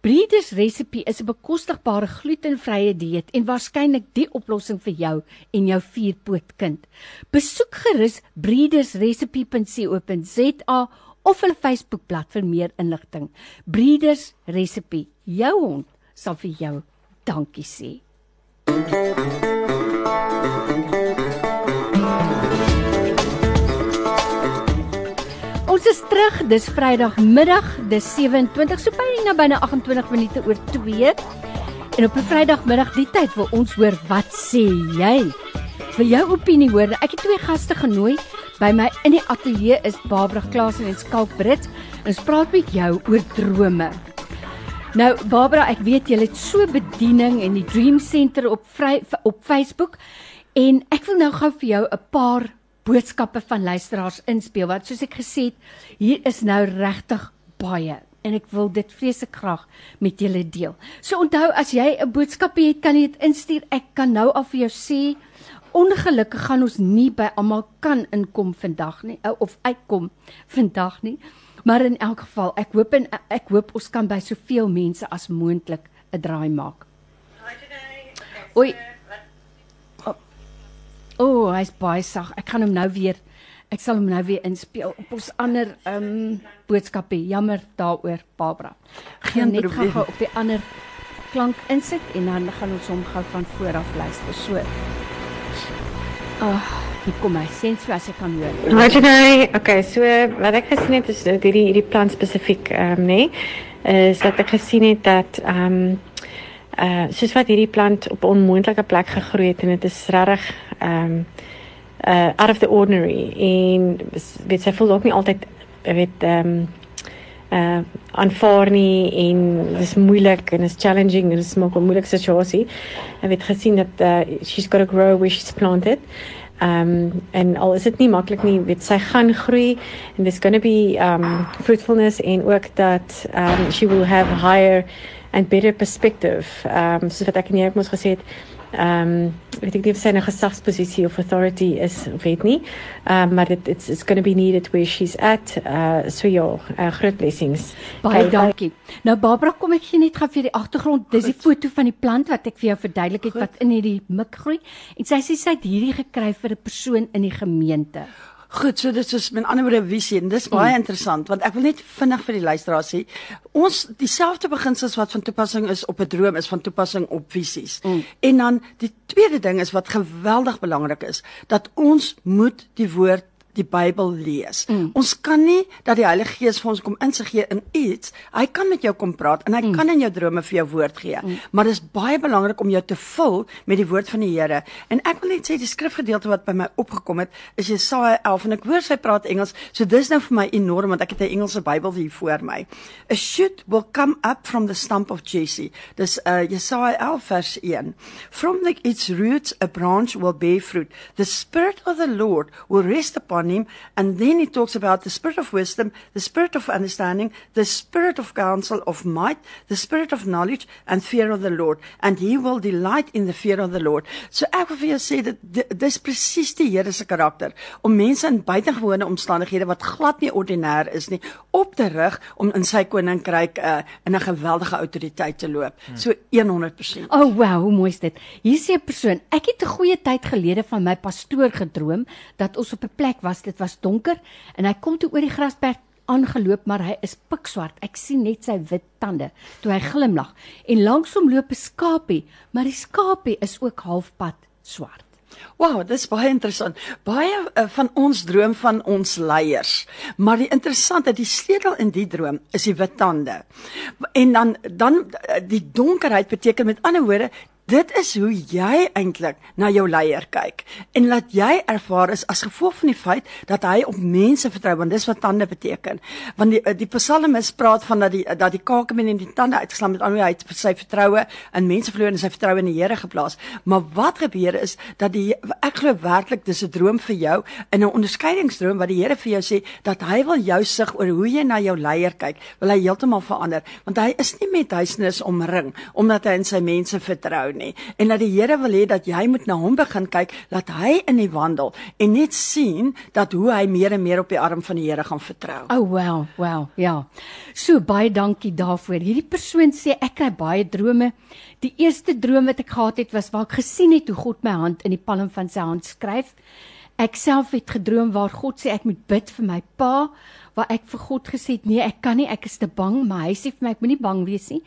Breeders Recipe is 'n bekostigbare glutenvrye dieet en waarskynlik die oplossing vir jou en jou vierpootkind. Besoek gerus breedersrecipe.co.za of hulle Facebookblad vir meer inligting. Breeders Recipe, jou hond sal vir jou dankie sê. Ons is terug. Dis Vrydagmiddag, dis 27 so byna byna 28 minute oor 2. En op 'n Vrydagmiddag die tyd wil ons hoor wat sê jy? Wil jou opinie hoor? Ek het twee gaste genooi. By my in die ateljee is Barbara Klasen en Skalk Brits. Ons praat met jou oor drome. Nou Barbara, ek weet jy het so bediening in die Dream Center op vry, op Facebook en ek wil nou gou vir jou 'n paar boodskappe van luisteraars inspel wat soos ek gesê het, hier is nou regtig baie en ek wil dit vreeslik graag met julle deel. So onthou as jy 'n boodskap het, kan jy dit instuur. Ek kan nou al vir jou sê ongelukkig gaan ons nie by almal kan inkom vandag nie of uitkom vandag nie. Maar in elk geval, ek hoop en ek hoop ons kan by soveel mense as moontlik 'n draai maak. Oei. O, oh, hy's baie sag. Ek gaan hom nou weer ek sal hom nou weer inspel op ons ander ehm um, boodskappe. Jammer daaroor, Barbara. Geen net gou op die ander klank insit en dan gaan ons hom gou van voor af luister. So. Ag. Oh. Hier kom hy, sien so as ek kan hoor.
Hi Jenny. Okay, so wat ek gesien het is dat hierdie hierdie plant spesifiek ehm um, nê, nee, is dat ek gesien het dat ehm um, uh soos wat hierdie plant op 'n onmoontlike plek gegroei het en dit is regtig ehm um, uh out of the ordinary en weet sy voel ook nie altyd weet ehm um, uh aanvaar nie en dis moeilik en is challenging en dis 'n moeilike situasie. Ek het gesien dat uh she's got to grow where she's planted. Um en al is dit nie maklik nie, weet sy gaan groei and there's going to be um fruitfulness en ook dat um she will have higher and better perspective. Um soos wat ek ook mos gesê het, ehm um, weet ek nie of sy 'n gesagsposisie of authority is of weet nie. Ehm um, maar dit it's it's going to be needed where she's at. Uh so ja, uh, groot blessings.
Baie dankie. Nou Barbara, kom ek gee net gou vir die agtergrond. Dis die foto van die plant wat ek vir jou verduidelik het wat in hierdie mik groei. En sy sê sy het hierdie gekry vir 'n persoon in die gemeente.
Goed, so dit is met ander woorde visie en dis baie mm. interessant want ek wil net vinnig vir die luisteraars sê, ons dieselfde beginsels wat van toepassing is op 'n droom is van toepassing op visies. Mm. En dan die tweede ding is wat geweldig belangrik is, dat ons moet die woord die Bybel lees. Mm. Ons kan nie dat die Heilige Gees vir ons kom insig gee in iets. Hy kan met jou kom praat en hy mm. kan in jou drome vir jou woord gee. Mm. Maar dit is baie belangrik om jou te vul met die woord van die Here. En ek wil net sê die skrifgedeelte wat by my opgekom het is Jesaja 11 en ek hoor sy praat Engels. So dis nou vir my enorm want ek het 'n Engelse Bybel hier voor my. A shoot will come up from the stump of Jesse. Dis uh Jesaja 11 vers 1. From the, its roots a branch will bear fruit. The spirit of the Lord will rest upon on him. And then he talks about the spirit of wisdom, the spirit of understanding, the spirit of counsel, of might, the spirit of knowledge, and fear of the Lord. And he will delight in the fear of the Lord. So ek wil vir jou sê dat dis presies die Here se karakter om mense in buitengewone omstandighede wat glad nie ordinêr is nie op te rig om in sy koninkryk uh, in 'n geweldige autoriteit te loop. Hmm. So 100%.
Oh wow, hoe mooi is dit. Hier sê 'n persoon, ek het 'n goeie tyd gelede van my pastoor gedroom dat ons op 'n plek was was dit was donker en hy kom toe oor die grasperk aangeloop maar hy is pikswart. Ek sien net sy wit tande toe hy glimlag en langs hom loop 'n skapie, maar die skapie is ook halfpad swart.
Wow, dit is baie interessant. Baie uh, van ons droom van ons leiers, maar die interessante, die sleutel in die droom is die wit tande. En dan dan eh, die donkerheid beteken met ander woorde Dit is hoe jy eintlik na jou leier kyk en laat jy ervaar is as gevolg van die feit dat hy op mense vertrou want dis wat tande beteken. Want die die psalmis praat van dat die dat die kakemen en die tande uitgeslaan met ander hy het sy vertroue in mense verloor en sy vertroue in die Here geplaas. Maar wat gebeur is dat die ek glo werklik dis 'n droom vir jou in 'n onderskeidingsdroom wat die Here vir jou sê dat hy wil jou sig oor hoe jy na jou leier kyk, wil hy heeltemal verander want hy is nie met duisternis omring omdat hy in sy mense vertrou nie en dat die Here wil hê dat jy moet na hom begin kyk dat hy in die wandel en net sien dat hoe hy meer en meer op die arm van die Here gaan vertrou.
Oh well, well, ja. So baie dankie daarvoor. Hierdie persoon sê ek kry baie drome. Die eerste droom wat ek gehad het was waar ek gesien het hoe God my hand in die palm van sy hand skryf. Ek self het gedroom waar God sê ek moet bid vir my pa waar ek vir God gesê het nee, ek kan nie, ek is te bang, maar hy sê vir my ek moenie bang wees nie.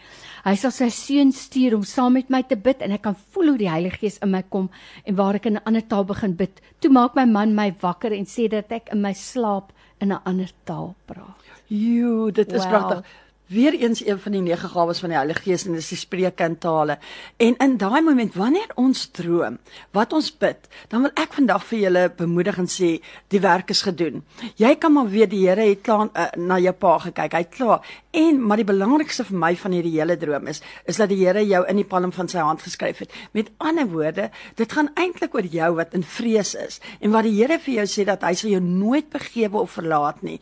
Hy sal sy seun stuur om saam met my te bid en ek kan voel hoe die Heilige Gees in my kom en waar ek in 'n ander taal begin bid. Toe maak my man my wakker en sê dat ek in my slaap in 'n ander taal praat.
Jo, dit is wow. pragtig weer eens een van die nege gawes van die Heilige Gees en dis die spreuke in tale. En in daai oomblik wanneer ons droom, wat ons bid, dan wil ek vandag vir julle bemoedig en sê die werk is gedoen. Jy kan maar weet die Here het klaar uh, na jou pa gekyk. Hy het klaar. En maar die belangrikste vir my van hierdie hele droom is is dat die Here jou in die palm van sy hand geskryf het. Met ander woorde, dit gaan eintlik oor jou wat in vrees is en wat die Here vir jou sê dat hy sal jou nooit begewe of verlaat nie.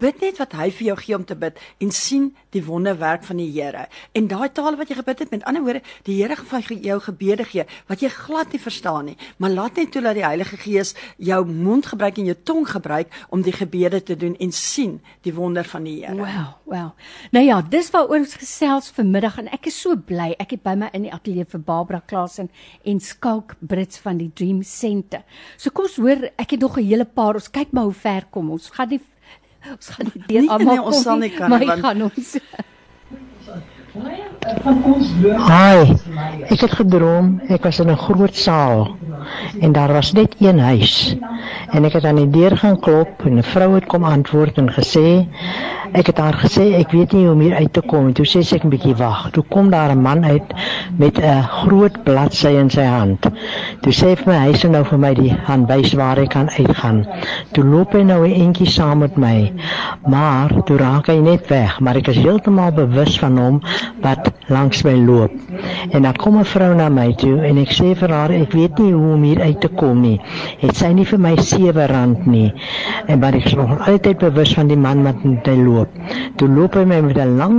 Bid net wat hy vir jou gee om te bid en sien die wonderwerk van die Here. En daai taal wat jy gebid het, met ander woorde, die Here gaan vir jou gebede gee wat jy glad nie verstaan nie, maar laat net toe dat die Heilige Gees jou mond gebruik en jou tong gebruik om die gebede te doen en sien die wonder van die Here.
Wow, wow. Nou ja, dis waaroor ons gesels vanmiddag en ek is so bly. Ek het by my in die ateljee vir Barbara Klasen en Skalk Brits van die Dream Center. So kom ons hoor, ek het nog 'n hele paar. Ons kyk maar hoe ver kom ons. Gaan die ons gaan nie deur almal
nee, ons sal nie kan
maar want... gaan ons
Hi ek het gedroom ek was in 'n groot saal en daar was net een huis. En ek het aan die deur gaan klop en 'n vrou het kom antwoord en gesê ek het haar gesê ek weet nie hoe om hier uit te kom en toe sê sy ek 'n bietjie wag. Toe kom daar 'n man uit met 'n groot bladsy in sy hand. Toe sê hy vir my hy sê nou vir my die hand wys waar ek kan uitgaan. Toe loop hy nou 'n entjie saam met my. Maar toe raak hy net weg, maar ek is heeltemal bewus van hom wat langs my loop. En dan kom 'n vrou na my toe en ek sê vir haar ek weet nie hoe om hier uit te kom nie. Het sy nie vir my R7 nie. En maar ek is nog altyd bewus van die man wat met my loop. Toe loop hy my met 'n lang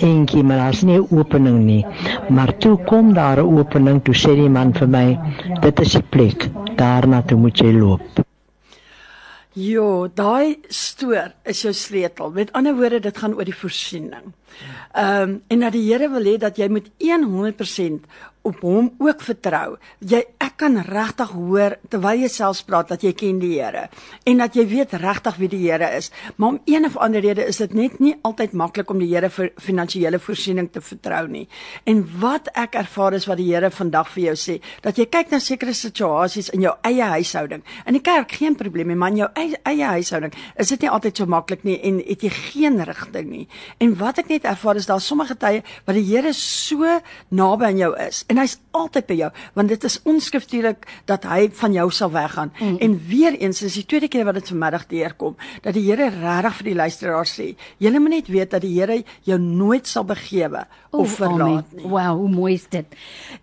entjie, maar daar's nie 'n opening nie. Maar toe kom daar 'n opening, toe sê die man vir my, dit is die plek. Daarna toe moet jy loop.
Jo, daai stoor is jou sleutel. Met ander woorde, dit gaan oor die voorsiening. Ehm um, en dat die Here wil hê dat jy met 100% op hom ook vertrou. Jy ek kan regtig hoor terwyl jy self praat dat jy ken die Here en dat jy weet regtig wie die Here is. Maar om een of ander rede is dit net nie altyd maklik om die Here vir finansiële voorsiening te vertrou nie. En wat ek ervaar is wat die Here vandag vir jou sê, dat jy kyk na sekere situasies in jou eie huishouding. In die kerk geen probleem nie, maar in jou eie, eie huishouding is dit nie altyd so maklik nie en het jy geen rigting nie. En wat ek net ervaar is daar sommige tye wat die Here so naby aan jou is. En hy's altyd by jou want dit is onskriftuurlik dat hy van jou sal weggaan mm. en weer eens is die tweede keer wat dit vanmiddag deurkom dat die Here regtig vir die luisteraars sê julle moet net weet dat die Here jou nooit sal begewe of verlaat nie
wow hoe mooi is dit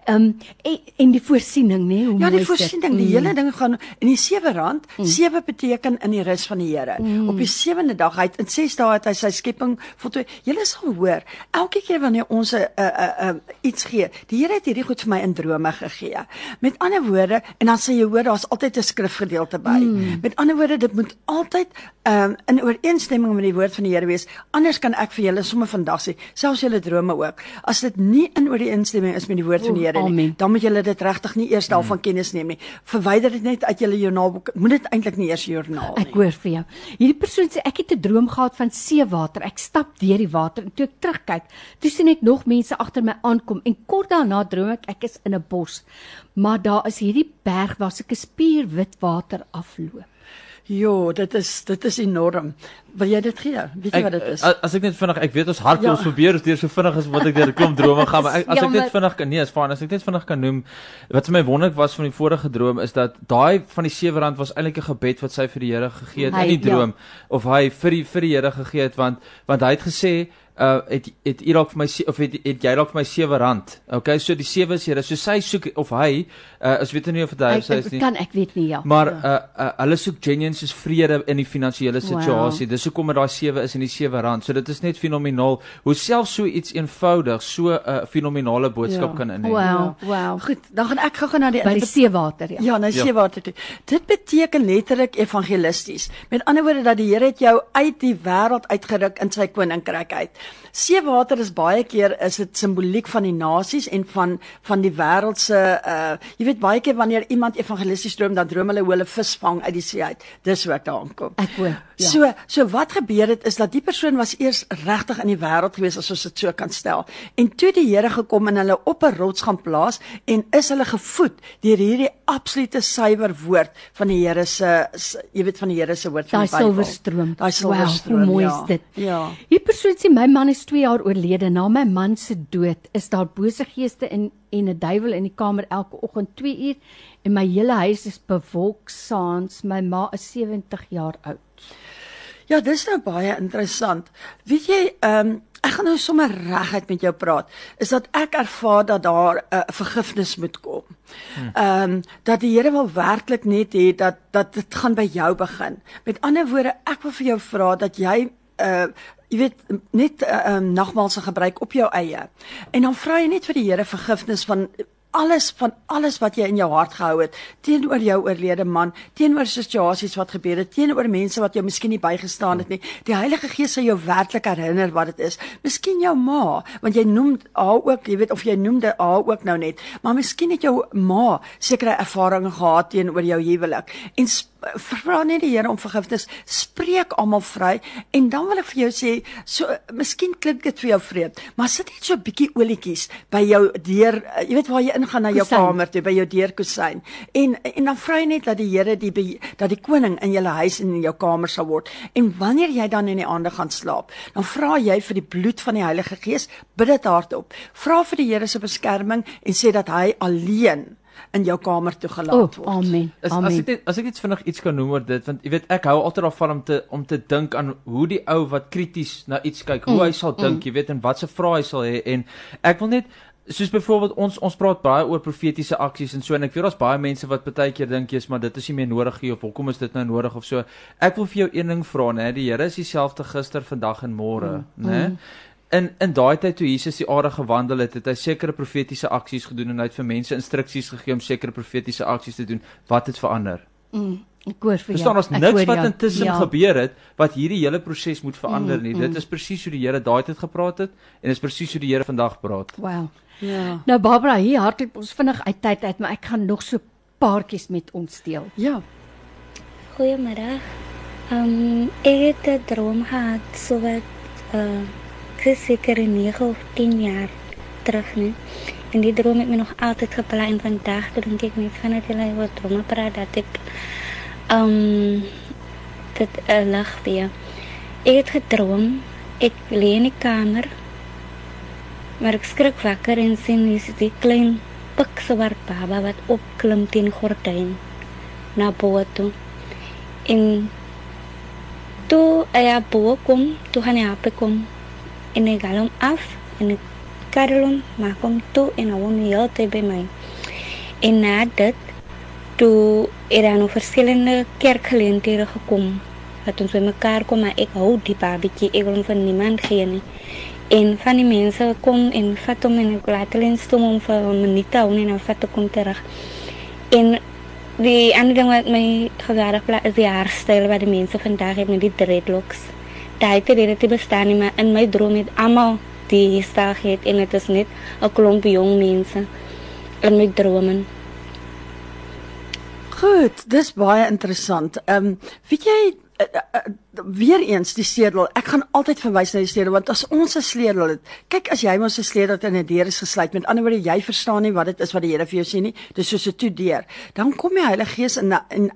um, en, en die voorsiening nê hoe
ja die voorsiening die mm. hele ding gaan in die sewe rand mm. sewe beteken in die rus van die Here mm. op die sewende dag hy in 6 dae het hy sy skepping voltooi julle sal hoor elke keer wanneer ons 'n uh, uh, uh, iets gee die Here het hierdie goed vir my in drome gegee. Met ander woorde, en dan sê jy hoor daar's altyd 'n skrifgedeelte by. Mm. Met ander woorde, dit moet altyd um, in ooreenstemming met die woord van die Here wees. Anders kan ek vir julle sommer vandag sê, selfs julle drome ook. As dit nie in ooreenstemming is met die woord oh, van die Here nie, dan moet julle dit regtig nie eers daarvan mm. kennis neem nie. Verwyder dit net uit julle joernaalboek. Moet dit eintlik nie eers joernaal nie.
Ek hoor vir jou. Hierdie persoon sê ek het 'n droom gehad van seewater. Ek stap deur die water en toe ek terugkyk, toe sien ek nog mense agter my aankom en kort daarna droom ek ek is in 'n bos, maar daar is hierdie berg waar sulke spierwit water afloop.
Jo, dit is dit is enorm. Wil jy dit gee? Weet jy ek, wat dit is?
As ek net vinnig, ek weet ons hardloop ja. probeer deur so vinnig as wat ek deur 'n klomp drome gaan, maar ek, as ja, ek net vinnig kan nee, is fyn. As ek net vinnig kan noem wat vir my wonderlik was van die vorige droom is dat daai van die sewe rand was eintlik 'n gebed wat sy vir die Here gegee het hy, in die droom ja. of hy vir die vir die Here gegee het want want hy het gesê uh het het u dalk vir my of het, het jy dalk vir my 7 rand. Okay, so die 7 is here. So sy soek of hy uh is weet nie of dit hy
of sy is nie. Kan ek weet nie ja.
Maar ja. uh, uh hulle soek genuine soos vrede in die finansiële situasie. Wow. Dis hoekom dit daai 7 is en die 7 rand. So dit is net fenomenaal hoe self so iets eenvoudig so 'n uh, fenomenale boodskap ja. kan inhê.
Wow, ja. wow. Goed, dan gaan ek gou-gou na die
by die seewater ja.
Ja, na die ja. seewater toe. Dit beteken letterlik evangelisties. Met ander woorde dat die Here het jou uit die wêreld uitgeruk in sy koninkryk uit. Seewater is baie keer is dit simboliek van die nasies en van van die wêreld se uh jy weet baie keer wanneer iemand evangelisties droom dan droom hulle hoe hulle vis vang uit die see uit. Dis hoe ek daar aankom.
Ek hoor.
Ja. So so wat gebeur het is dat die persoon was eers regtig in die wêreld gewees as ons dit so kan stel. En toe die Here gekom en hulle op 'n rots gaan plaas en is hulle gevoed deur hierdie absolute suiwer woord van die Here se jy weet van die Here se woord van
die Bybel. Daai silwerstroom.
Daai silwerstroom.
Wow, hoe mooi ja. is dit? Ja. Hierdie persoon sê my man is 2 jaar oorlede. Na my man se dood is daar bose geeste in en 'n duiwel in die kamer elke oggend 2 uur en my hele huis is bewolk saans. My ma is 70 jaar oud.
Ja, dis nou baie interessant. Weet jy, ehm um, ek gaan nou sommer reguit met jou praat. Is dat ek ervaar dat daar 'n uh, vergifnis moet kom. Hmm. Ehm um, dat die Here wil werklik net hê dat dat dit gaan by jou begin. Met ander woorde, ek wil vir jou vra dat jy uh jy weet net uh, um, nagmaal se gebruik op jou eie. En dan vra jy net vir die Here vergifnis van alles van alles wat jy in jou hart gehou het teenoor jou oorlede man, teenoor situasies wat gebeur het, teenoor mense wat jou miskien nie bygestaan het nie. Die Heilige Gees sal jou werklik herinner wat dit is. Miskien jou ma, want jy noem haar ook, jy weet of jy noemde haar ook nou net, maar miskien het jou ma sekere ervarings gehad teenoor jou huwelik. En vra net die Here om vergifnis, spreek almal vry en dan wil ek vir jou sê, so miskien klink dit vir jou vreemd, maar sit net so 'n bietjie olietjies by jou deur, uh, jy weet waar jy ingaan na jou
Kusyn.
kamer toe, by jou deurkusyn. En en dan vra jy net dat die Here die dat die koning in jou huis en in jou kamer sal word. En wanneer jy dan in die aande gaan slaap, dan vra jy vir die bloed van die Heilige Gees, bid dit hardop. Vra vir die Here se beskerming en sê dat hy alleen in jou kamer toegelaat word.
amen.
As, as
Amen.
ek net, as ek net vinnig iets kan noem oor dit want jy weet ek hou altyd daarvan om te om te dink aan hoe die ou wat krities na iets kyk, hoe
Mm,
hy sal dink, jy weet en wat se vrae hy sal hê en ek wil net soos byvoorbeeld ons ons praat baie oor profetiese aksies en so en ek weet daar's baie mense wat baie keer dink jy's maar dit is nie meer nodig nie of hoekom is dit nou nodig of so. Ek wil vir jou een ding vra nê, die Here is dieselfde gister, vandag en môre,
Mm,
nê? In in daai tyd toe Jesus die aarde gewandel het, het hy sekere profetiese aksies gedoen en hy het vir mense instruksies gegee om sekere profetiese aksies te doen. Wat het verander?
Mm, ek hoor vir jou.
Verstaan ons niks wat intussen
Ja.
gebeur het wat hierdie hele proses moet verander
Mm,
nie.
mm.
Dit is presies hoe die Here daai tyd gepraat het en is presies hoe die Here vandag praat.
Wow.
Ja.
Nou Barbara, hier hardloop ons vinnig uit tyd uit, maar ek gaan nog so paartjies met ons deel.
Ja.
Goeiemiddag. Ehm ek het 'n droom gehad so wat uh seker 9 of 10 jaar terug nie. En die droom het my nog altyd gepla en vandag dink ek net van dit hulle oor drome praat dat ek ehm dit 'n lig weer. Ek het gedroom ek lê in die kamer maar ek skrik wakker en sien dis die klein pikswart baba wat opklim teen gordyn na bo toe. En toe hy bo kom, toe gaan hy op kom en haal hom af en karrel hom, maak hom toe en woon heel tyd by my. En na dit, toe er daar nog verskillende kerkgeleenthede gekom wat ons by mekaar kom, maar ek hou die babietjie, ek wil hom van niemand gee nie. En van die mense kom en vat hom en ek laat hulle instom om vir 'n minuut te hou en ek hom terug. En die ander ding wat my gewaardig bly is die haarstyl wat die mense vandag het met die dreadlocks. Daai het dit bestaan nie, maar in my droom het almal die styl gehad en dit is net 'n klomp jong mense in my drome.
Goed, dis baie interessant. Ehm um, weet jy uh, uh, uh, weer eens die sleutel. Ek gaan altyd verwys na die sleutel want as ons 'n sleutel het, kyk as jy mos 'n sleutel het en 'n deur is gesluit, met ander woorde jy verstaan nie wat dit is wat die Here vir jou sê nie. Dis soos 'n toe deur. Dan kom die Heilige Gees in en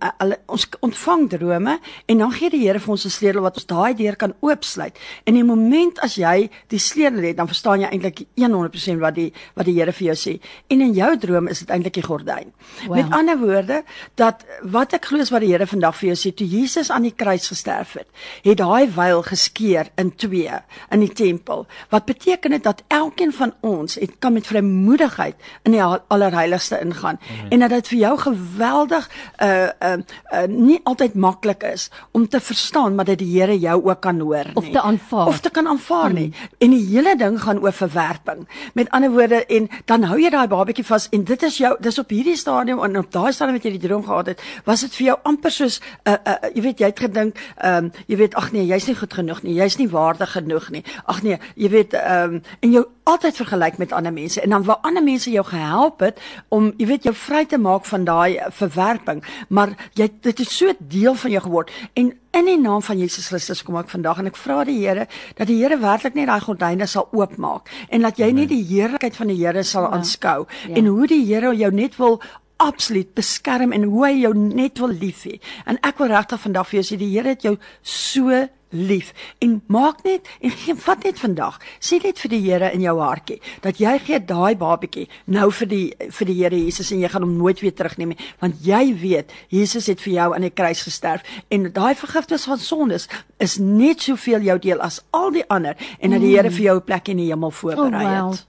ons ontvang drome en dan gee die Here vir ons 'n sleutel wat ons daai deur kan oopsluit. En die oomblik as jy die sleutel het, dan verstaan jy eintlik 100% wat die wat die Here vir jou sê. En in jou droom is dit eintlik die gordyn.
Wow.
Met ander woorde dat wat ek glo is wat die Here vandag vir jou sê, toe Jesus aan die kruis gesterf het, het daai wyl geskeur in twee in die tempel. Wat beteken dit dat elkeen van ons het kan met vrymoedigheid in die al- allerheiligste ingaan
Mhm.
en dat dit vir jou geweldig uh uh, uh nie altyd maklik is om te verstaan maar dat die Here jou ook kan hoor nie.
Of te aanvaar.
Of te kan aanvaar nie. En die hele ding gaan oor verwerping. Met ander woorde en dan hou jy daai babatjie vas en dit is jou dis op hierdie stadium en op daai stadium wat jy die droom gehad het, was dit vir jou amper soos 'n uh, uh, jy weet jy het gedink, ehm um, jy weet ag nee, jy's nie goed genoeg nie, jy's nie waardig genoeg nie. Ag nee, jy weet ehm um, en jou altyd vergelyk met ander mense. En dan wou ander mense jou gehelp het om jy weet jou vry te maak van daai uh, verwerping, maar jy dit het so deel van jou geword. En in die naam van Jesus Christus kom ek vandag en ek vra die Here dat die Here werklik net daai gordyne sal oopmaak en dat jy net die heerlikheid van die Here sal aanskou
Ja.
en hoe die Here jou net wil absoluut beskerm en hoe hy jou net wil lief hê. En ek wil regtig vandag vir jou sê die Here het jou so lief en maak net en gee [LAUGHS] vat net vandag sê net vir die Here in jou hartjie dat jy gee daai babatjie nou vir die vir die Here Jesus en jy gaan hom nooit weer terugneem nie want jy weet Jesus het vir jou aan die kruis gesterf en daai vergifnis van sondes is net soveel jou deel as al die ander en dat die Here vir jou 'n plek in die hemel voorberei
Oh, wow.
het.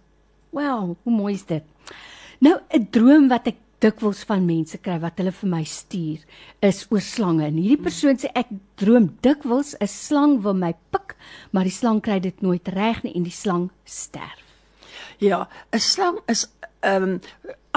Wow, hoe mooi is dit. Nou 'n droom wat ek dikwels van mense kry wat hulle vir my stuur is oor slange. En hierdie persoon sê ek droom dikwels 'n slang wil my pik, maar die slang kry dit nooit reg nie en die slang sterf.
Ja, 'n slang is ehm um,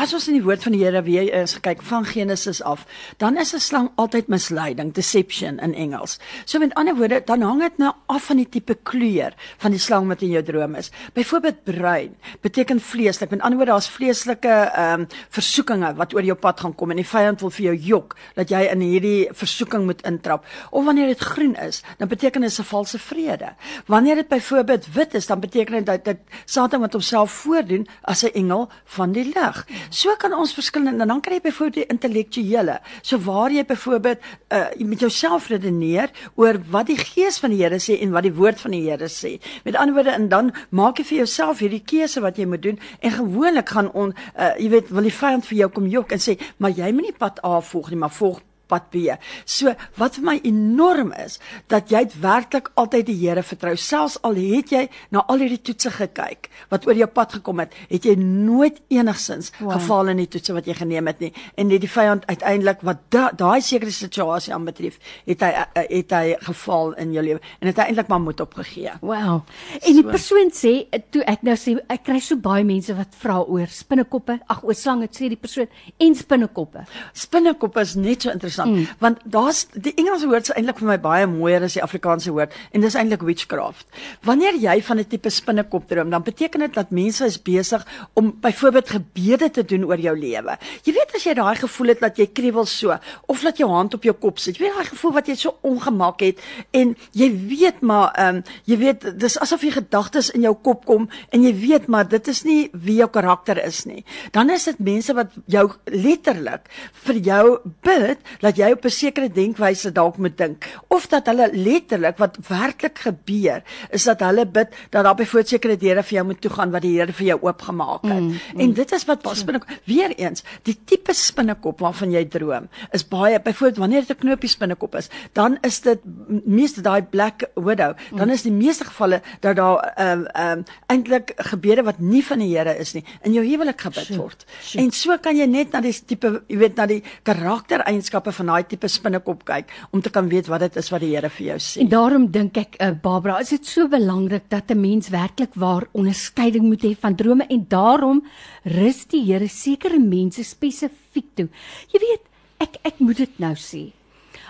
as ons in die woord van die Here weer is gekyk van Genesis af, dan is 'n slang altyd misleiding, deception in Engels. So met ander woorde, dan hang dit nou af van die tipe kleur van die slang wat in jou droom is. Byvoorbeeld bruin beteken vleeslik. Met ander woorde, daar's vleeslike ehm um, versoekinge wat oor jou pad gaan kom en die vyand wil vir jou jok dat jy in hierdie versoeking moet intrap. Of wanneer dit groen is, dan beteken dit 'n valse vrede. Wanneer dit byvoorbeeld wit is, dan beteken dit dat dit Satan wat homself voordoen as 'n engel van die lig. So kan ons verskillende dan kry jy byvoorbeeld die intellektuele. So waar jy byvoorbeeld uh, met jouself redeneer oor wat die gees van die Here sê en wat die woord van die Here sê. Met ander woorde en dan maak jy vir jouself hierdie keuse wat jy moet doen en gewoonlik gaan on uh, jy weet wil die vyand vir jou kom jok en sê maar jy moet nie pad A volg nie maar volg pad B. So wat vir my enorm is dat jy werklik altyd die Here vertrou selfs al het jy na al hierdie toetse gekyk wat oor jou pad gekom het, het jy nooit enigsins wow. geval in die toetse wat jy geneem het nie en net die vyand uiteindelik wat daai da sekere situasie aanbetref, het hy uh, het hy geval in jou lewe en het hy eintlik maar moed opgegee.
Wow. En die so. persoon sê toe ek nou sê ek kry so baie mense wat vra oor spinnekoppe, ag oor slange, sê die persoon en spinnekoppe.
Spinnekoppe is net so interessant interessant mm. want daar's die Engelse woord is eintlik vir my baie mooier as die Afrikaanse woord en dis eintlik witchcraft. Wanneer jy van 'n tipe spinnekop droom, dan beteken dit dat mense is besig om byvoorbeeld gebede te doen oor jou lewe. Jy weet as jy daai gevoel het dat jy kriewel so of dat jou hand op jou kop sit. Jy weet daai gevoel wat jy so ongemak het en jy weet maar ehm um, jy weet dis asof jy gedagtes in jou kop kom en jy weet maar dit is nie wie jou karakter is nie. Dan is dit mense wat jou letterlik vir jou bid dat jy op 'n sekere denkwyse dalk moet dink of dat hulle letterlik wat werklik gebeur is dat hulle bid dat daar byvoorbeeld sekere deure vir jou moet toegaan wat die Here vir jou oopgemaak het. Mm, mm. En dit is wat spinnekop weer eens die tipe spinnekop waarvan jy droom is baie byvoorbeeld wanneer dit 'n knoopie spinnekop is, dan is dit meeste daai black widow, dan mm. is die meeste gevalle dat daar ehm um, ehm um, eintlik gebede wat nie van die Here is nie in jou huwelik gebid sure, word. Sure. En so kan jy net na die tipe jy weet na die karaktereienskappe van daai tipe spinnekop kyk om te kan weet wat dit is wat die Here vir jou sê.
En daarom dink ek uh, Barbara, is dit so belangrik dat 'n mens werklik waar onderskeiding moet hê van drome en daarom rus die Here sekere mense spesifiek toe. Jy weet, ek ek moet dit nou sê.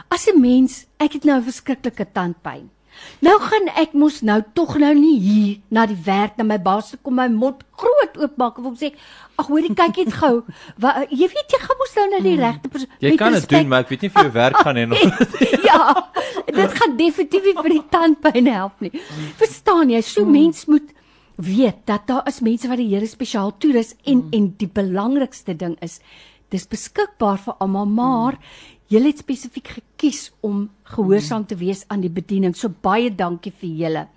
As 'n mens, ek het nou 'n verskriklike tandpyn. Nou gaan ek mos nou tog nou nie hier na die werk na my baas kom my mond groot oopmaak of hom sê ag hoorie kyk net gou [LAUGHS] jy weet jy gaan mos nou na die hmm. regte persoon
jy kan dit doen maar ek weet nie vir jou werk gaan hê nog [LAUGHS]
ja dit gaan definitief nie vir die tandpyn help nie verstaan jy so hmm. mens moet weet dat daar is mense wat die Here spesiaal toerus en hmm. en die belangrikste ding is dis beskikbaar vir almal maar Julle het spesifiek gekies om gehoorsaam te wees aan die bediening. So baie dankie vir julle.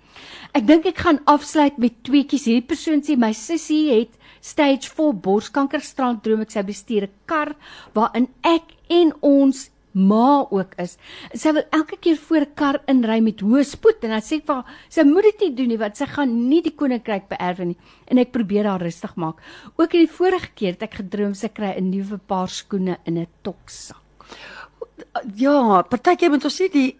Ek dink ek gaan afsluit met tweetjies. Hierdie persoon sê my sussie het stage 4 borskanker strand droom ek sy bestuur 'n kar waarin ek en ons ma ook is. Sy wil elke keer voor 'n kar inry met hoë spoed en dan sê ek vir haar sy moet dit nie doen nie want sy gaan nie die koninkryk beerwe nie. En ek probeer haar rustig maak. Ook in die vorige keer het ek gedroom sy kry 'n nuwe paar skoene in 'n toksak
ja, partykeer moet ons sê die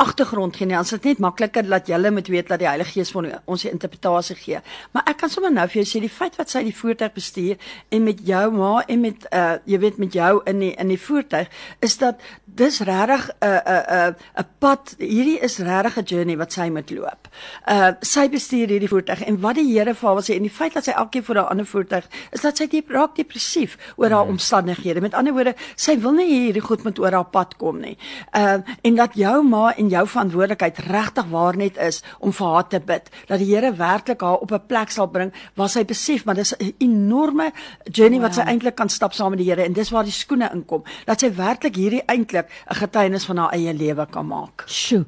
agtergrond gee nie. Ons het net makliker dat jy moet weet dat die Heilige Gees vir ons die interpretasie gee. Maar ek kan sommer nou vir jou sê die feit wat sy die voertuig bestuur en met jou ma en met uh jy weet met jou in die in die voertuig is dat dis regtig 'n 'n 'n 'n pad hierdie is regtig 'n journey wat sy moet loop. Uh sy bestuur hierdie voertuig en wat die Here vir haar wil sê en die feit dat sy elkeen vir haar ander voertuig is dat sy diep raak depressief oor haar hmm. omstandighede. Met ander woorde, sy wil nie hierdie goed met oor haar pad kom nie. Uh en dat jou ma en jou verantwoordelikheid regtig waar net is om vir haar te bid dat die Here werklik haar op 'n plek sal bring waar sy besef maar dis 'n enorme journey wow. wat sy eintlik kan stap saam met die Here en dis waar die skoene inkom dat sy werklik hierdie eintlik 'n getuienis van haar eie lewe kan maak.
Sjoe.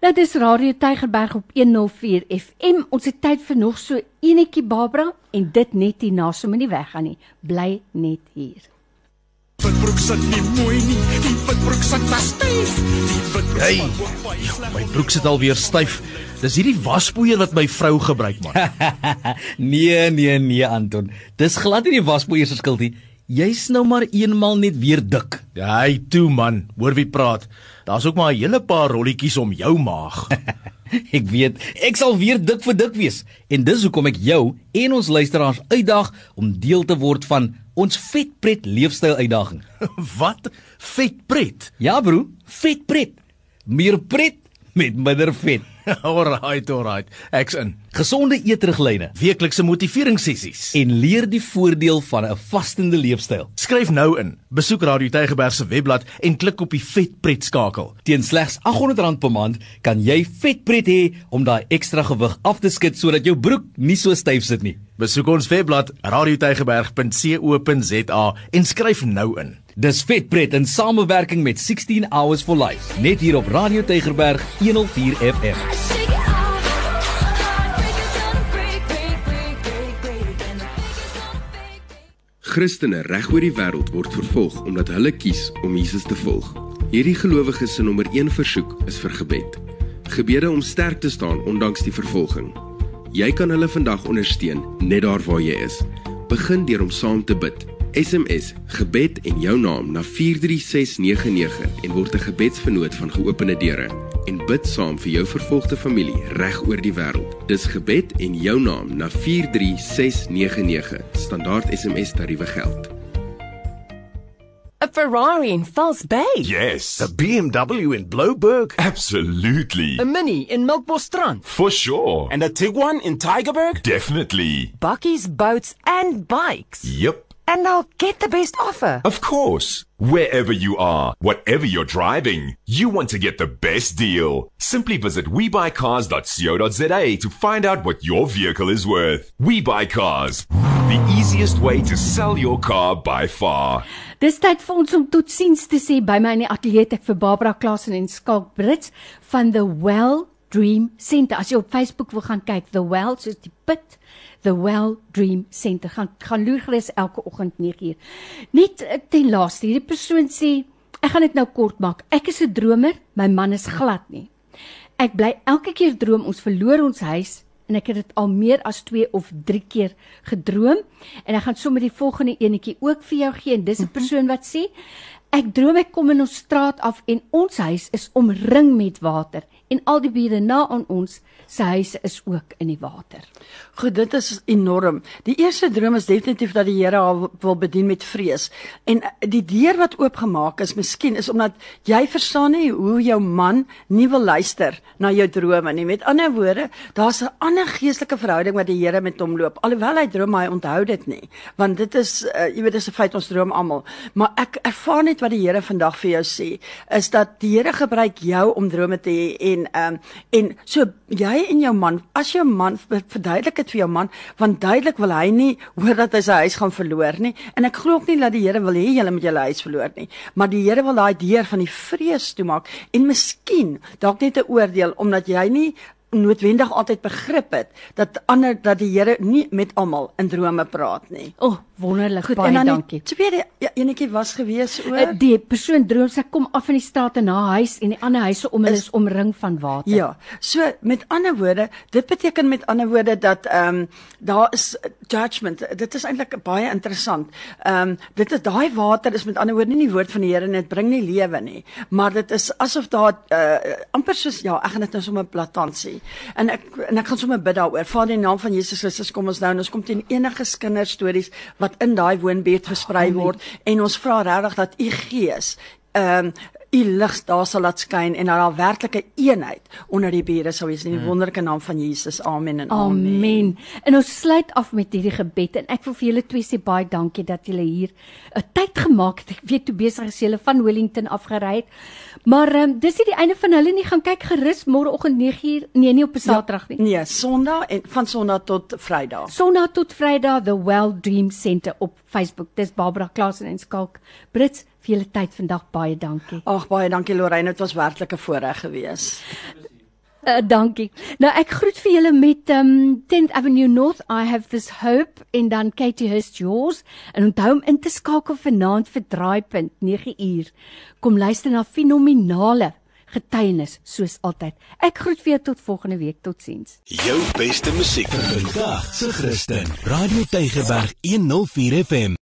Nou dis Radio Tygerberg op 104 FM. Ons het tyd vir nog so enetjie Barbara en dit net hier na so moenie weggaan nie. Bly net hier.
Witbroek sit nie mooi nie. Die witbroek sit vas styf. Die witbroek
hey, ja, my broek sit alweer styf. Dis hierdie waspoeier wat my vrou gebruik man. [LAUGHS]
nee, nee, nee Anton. Dis glad nie die waspoeier se skuld nie. Jy's nou maar eenmal net weer dik.
Ja, hey, toe man, hoor wie praat. Daar's ook maar 'n hele paar rolletjies om jou maag. [LAUGHS]
Ek weet, ek sal weer dik vir dik wees. En dis hoekom ek jou en ons luisteraars uitdaag om deel te word van ons vetpret leefstyl uitdaging. [LAUGHS]
Wat? Vetpret?
Ja, bro, vetpret. Meer pret met minder vet. [LAUGHS]
alright, alright. Ek's in.
Gesonde eetriglyne,
Weeklikse motiveringssessies.
en leer die voordeel van 'n vastende leefstyl.
Skryf nou in. Besoek Radio Tygerberg se webblad en klik op die Vetpret skakel.
Teen slegs R800 per maand kan jy vetpret hê om daai ekstra gewig af te skud sodat jou broek nie so styf sit nie.
Besoek ons webblad radiotygerberg.co.za en skryf nou in.
Dis vetpret in samewerking met 16 Hours for Life, net hier op Radio Tygerberg 104 FM.
Christene reg oor die wêreld word vervolg omdat hulle kies om Jesus te volg. Hierdie gelowiges se nommer 1 versoek is vir gebed. Gebede om sterk te staan ondanks die vervolging. Jy kan hulle vandag ondersteun net daar waar jy is. Begin deur om saam te bid. SMS gebed en jou naam na 43699 en word 'n gebedsvernoot van geopende deure en bid saam vir jou vervolgde familie reg oor die wêreld. Dis gebed en jou naam na 43699. Standaard SMS tariewe geld.
A Ferrari in False Bay.
Yes.
A BMW in Blouberg?
Absolutely.
A Mini in Melkbosstrand?
For sure.
And a Tiguan in Tigerberg?
Definitely.
Bucky's boats and bikes.
Yep.
And I'll get the best offer.
Of course. Wherever you are, whatever you're driving, you want to get the best deal. Simply visit webuycars.co.za to find out what your vehicle is worth. We buy cars. The easiest way to sell your car by far.
Dis tyd vir ons om totsiens te sê by my in die ateljee ek vir Barbara Klasen en Skalk Brits van The Well Dream Center. As jy op Facebook wil gaan kyk, The Well soos die put, The Well Dream Center. Gaan gaan loer gerus elke oggend 9uur. Net eh, ten laaste, hierdie persoon sê, ek gaan dit nou kort maak. Ek is 'n dromer, my man is glad nie. Ek bly elke keer droom ons verloor ons huis en ek het dit al meer as 2 of 3 keer gedroom. En ek gaan sommer die volgende enetjie ook vir jou gee en dis 'n persoon wat sê ek droom ek kom in ons straat af en ons huis is omring met water en al die bure na aan ons se huise is ook in die water.
Goed, dit is enorm. Die eerste droom is definitief dat die Here haar wil bedien met vrees. En eh, die deur wat oopgemaak is, miskien is omdat jy verstaan nie hoe jou man nie wil luister na jou drome nie. Met ander woorde, daar's 'n ander geestelike verhouding wat die Here met hom loop. Alhoewel hy droom, maar hy onthou dit nie. Want dit is uh, jy weet dis 'n feit ons droom almal. Maar ek ervaar net wat die Here vandag vir jou sê, is dat die Here gebruik jou om drome te hê en ehm um, en so jy en jou man, as jou man verduidelik dit vir jou man, want duidelik wil hy nie hoor dat hy sy huis gaan verloor nie. En ek glo ook nie dat die Here wil hê julle moet julle huis verloor nie, maar die Here wil daai deur van die vrees toemaak en miskien dalk net 'n oordeel omdat jy nie noodwendig altyd begrip het dat ander dat die Here nie met almal in drome praat nie.
O, oh, wonderlik.
Goed,
baie
en dan
dankie.
Tweede ja, enetjie was gewees oor
Uh, die persoon droom sy kom af in die straat en na huis en die ander huise om hulle is, is omring van water.
Ja. So met ander woorde, dit beteken met ander woorde dat ehm um, daar is judgment. Dit is eintlik baie interessant. Ehm um, dit is daai water is met ander woorde nie die woord van die Here en dit bring nie lewe nie, maar dit is asof daar uh, amper soos ja, ek gaan dit nou sommer platant sê. En ek en ek gaan sommer bid daaroor. Vader in die naam van Jesus Christus kom ons nou en ons kom teen enige kinderstories wat in daai woonbuurt versprei word en ons vra regtig dat u Gees ehm um, u lig daar sal laat skyn en dat daar werklike eenheid onder die bure sal wees in die wonderlike naam van Jesus. Amen en amen.
Amen. En ons sluit af met hierdie gebed en ek wil vir julle twee sê baie dankie dat julle hier 'n tyd gemaak het. Ek weet hoe besig is julle van Wellington afgery het. Maar um, dis nie die einde van hulle nie. Gaan kyk gerus môreoggend 9uur. Nee, nie op 'n Saterdag nie.
Nee, Sondag en van Sondag tot Vrydag.
Sondag tot Vrydag The Well Dream Center op Facebook. Dis Barbara Klasen en Skalk Brits vir julle tyd vandag. Baie dankie.
Ag baie dankie Lorraine, dit was werklik 'n voorreg geweest.
Uh, dankie. Nou ek groet vir julle met um 10th Avenue North I have this hope en dan Katie Hurst yours en onthou om in te skakel vanaand vir Draaipunt 9 uur. Kom luister na fenominale getuienis soos altyd. Ek groet weer tot volgende week. Totsiens.
Jou beste musiek
vir vandag se Christen. Radio Tygerberg 104 FM.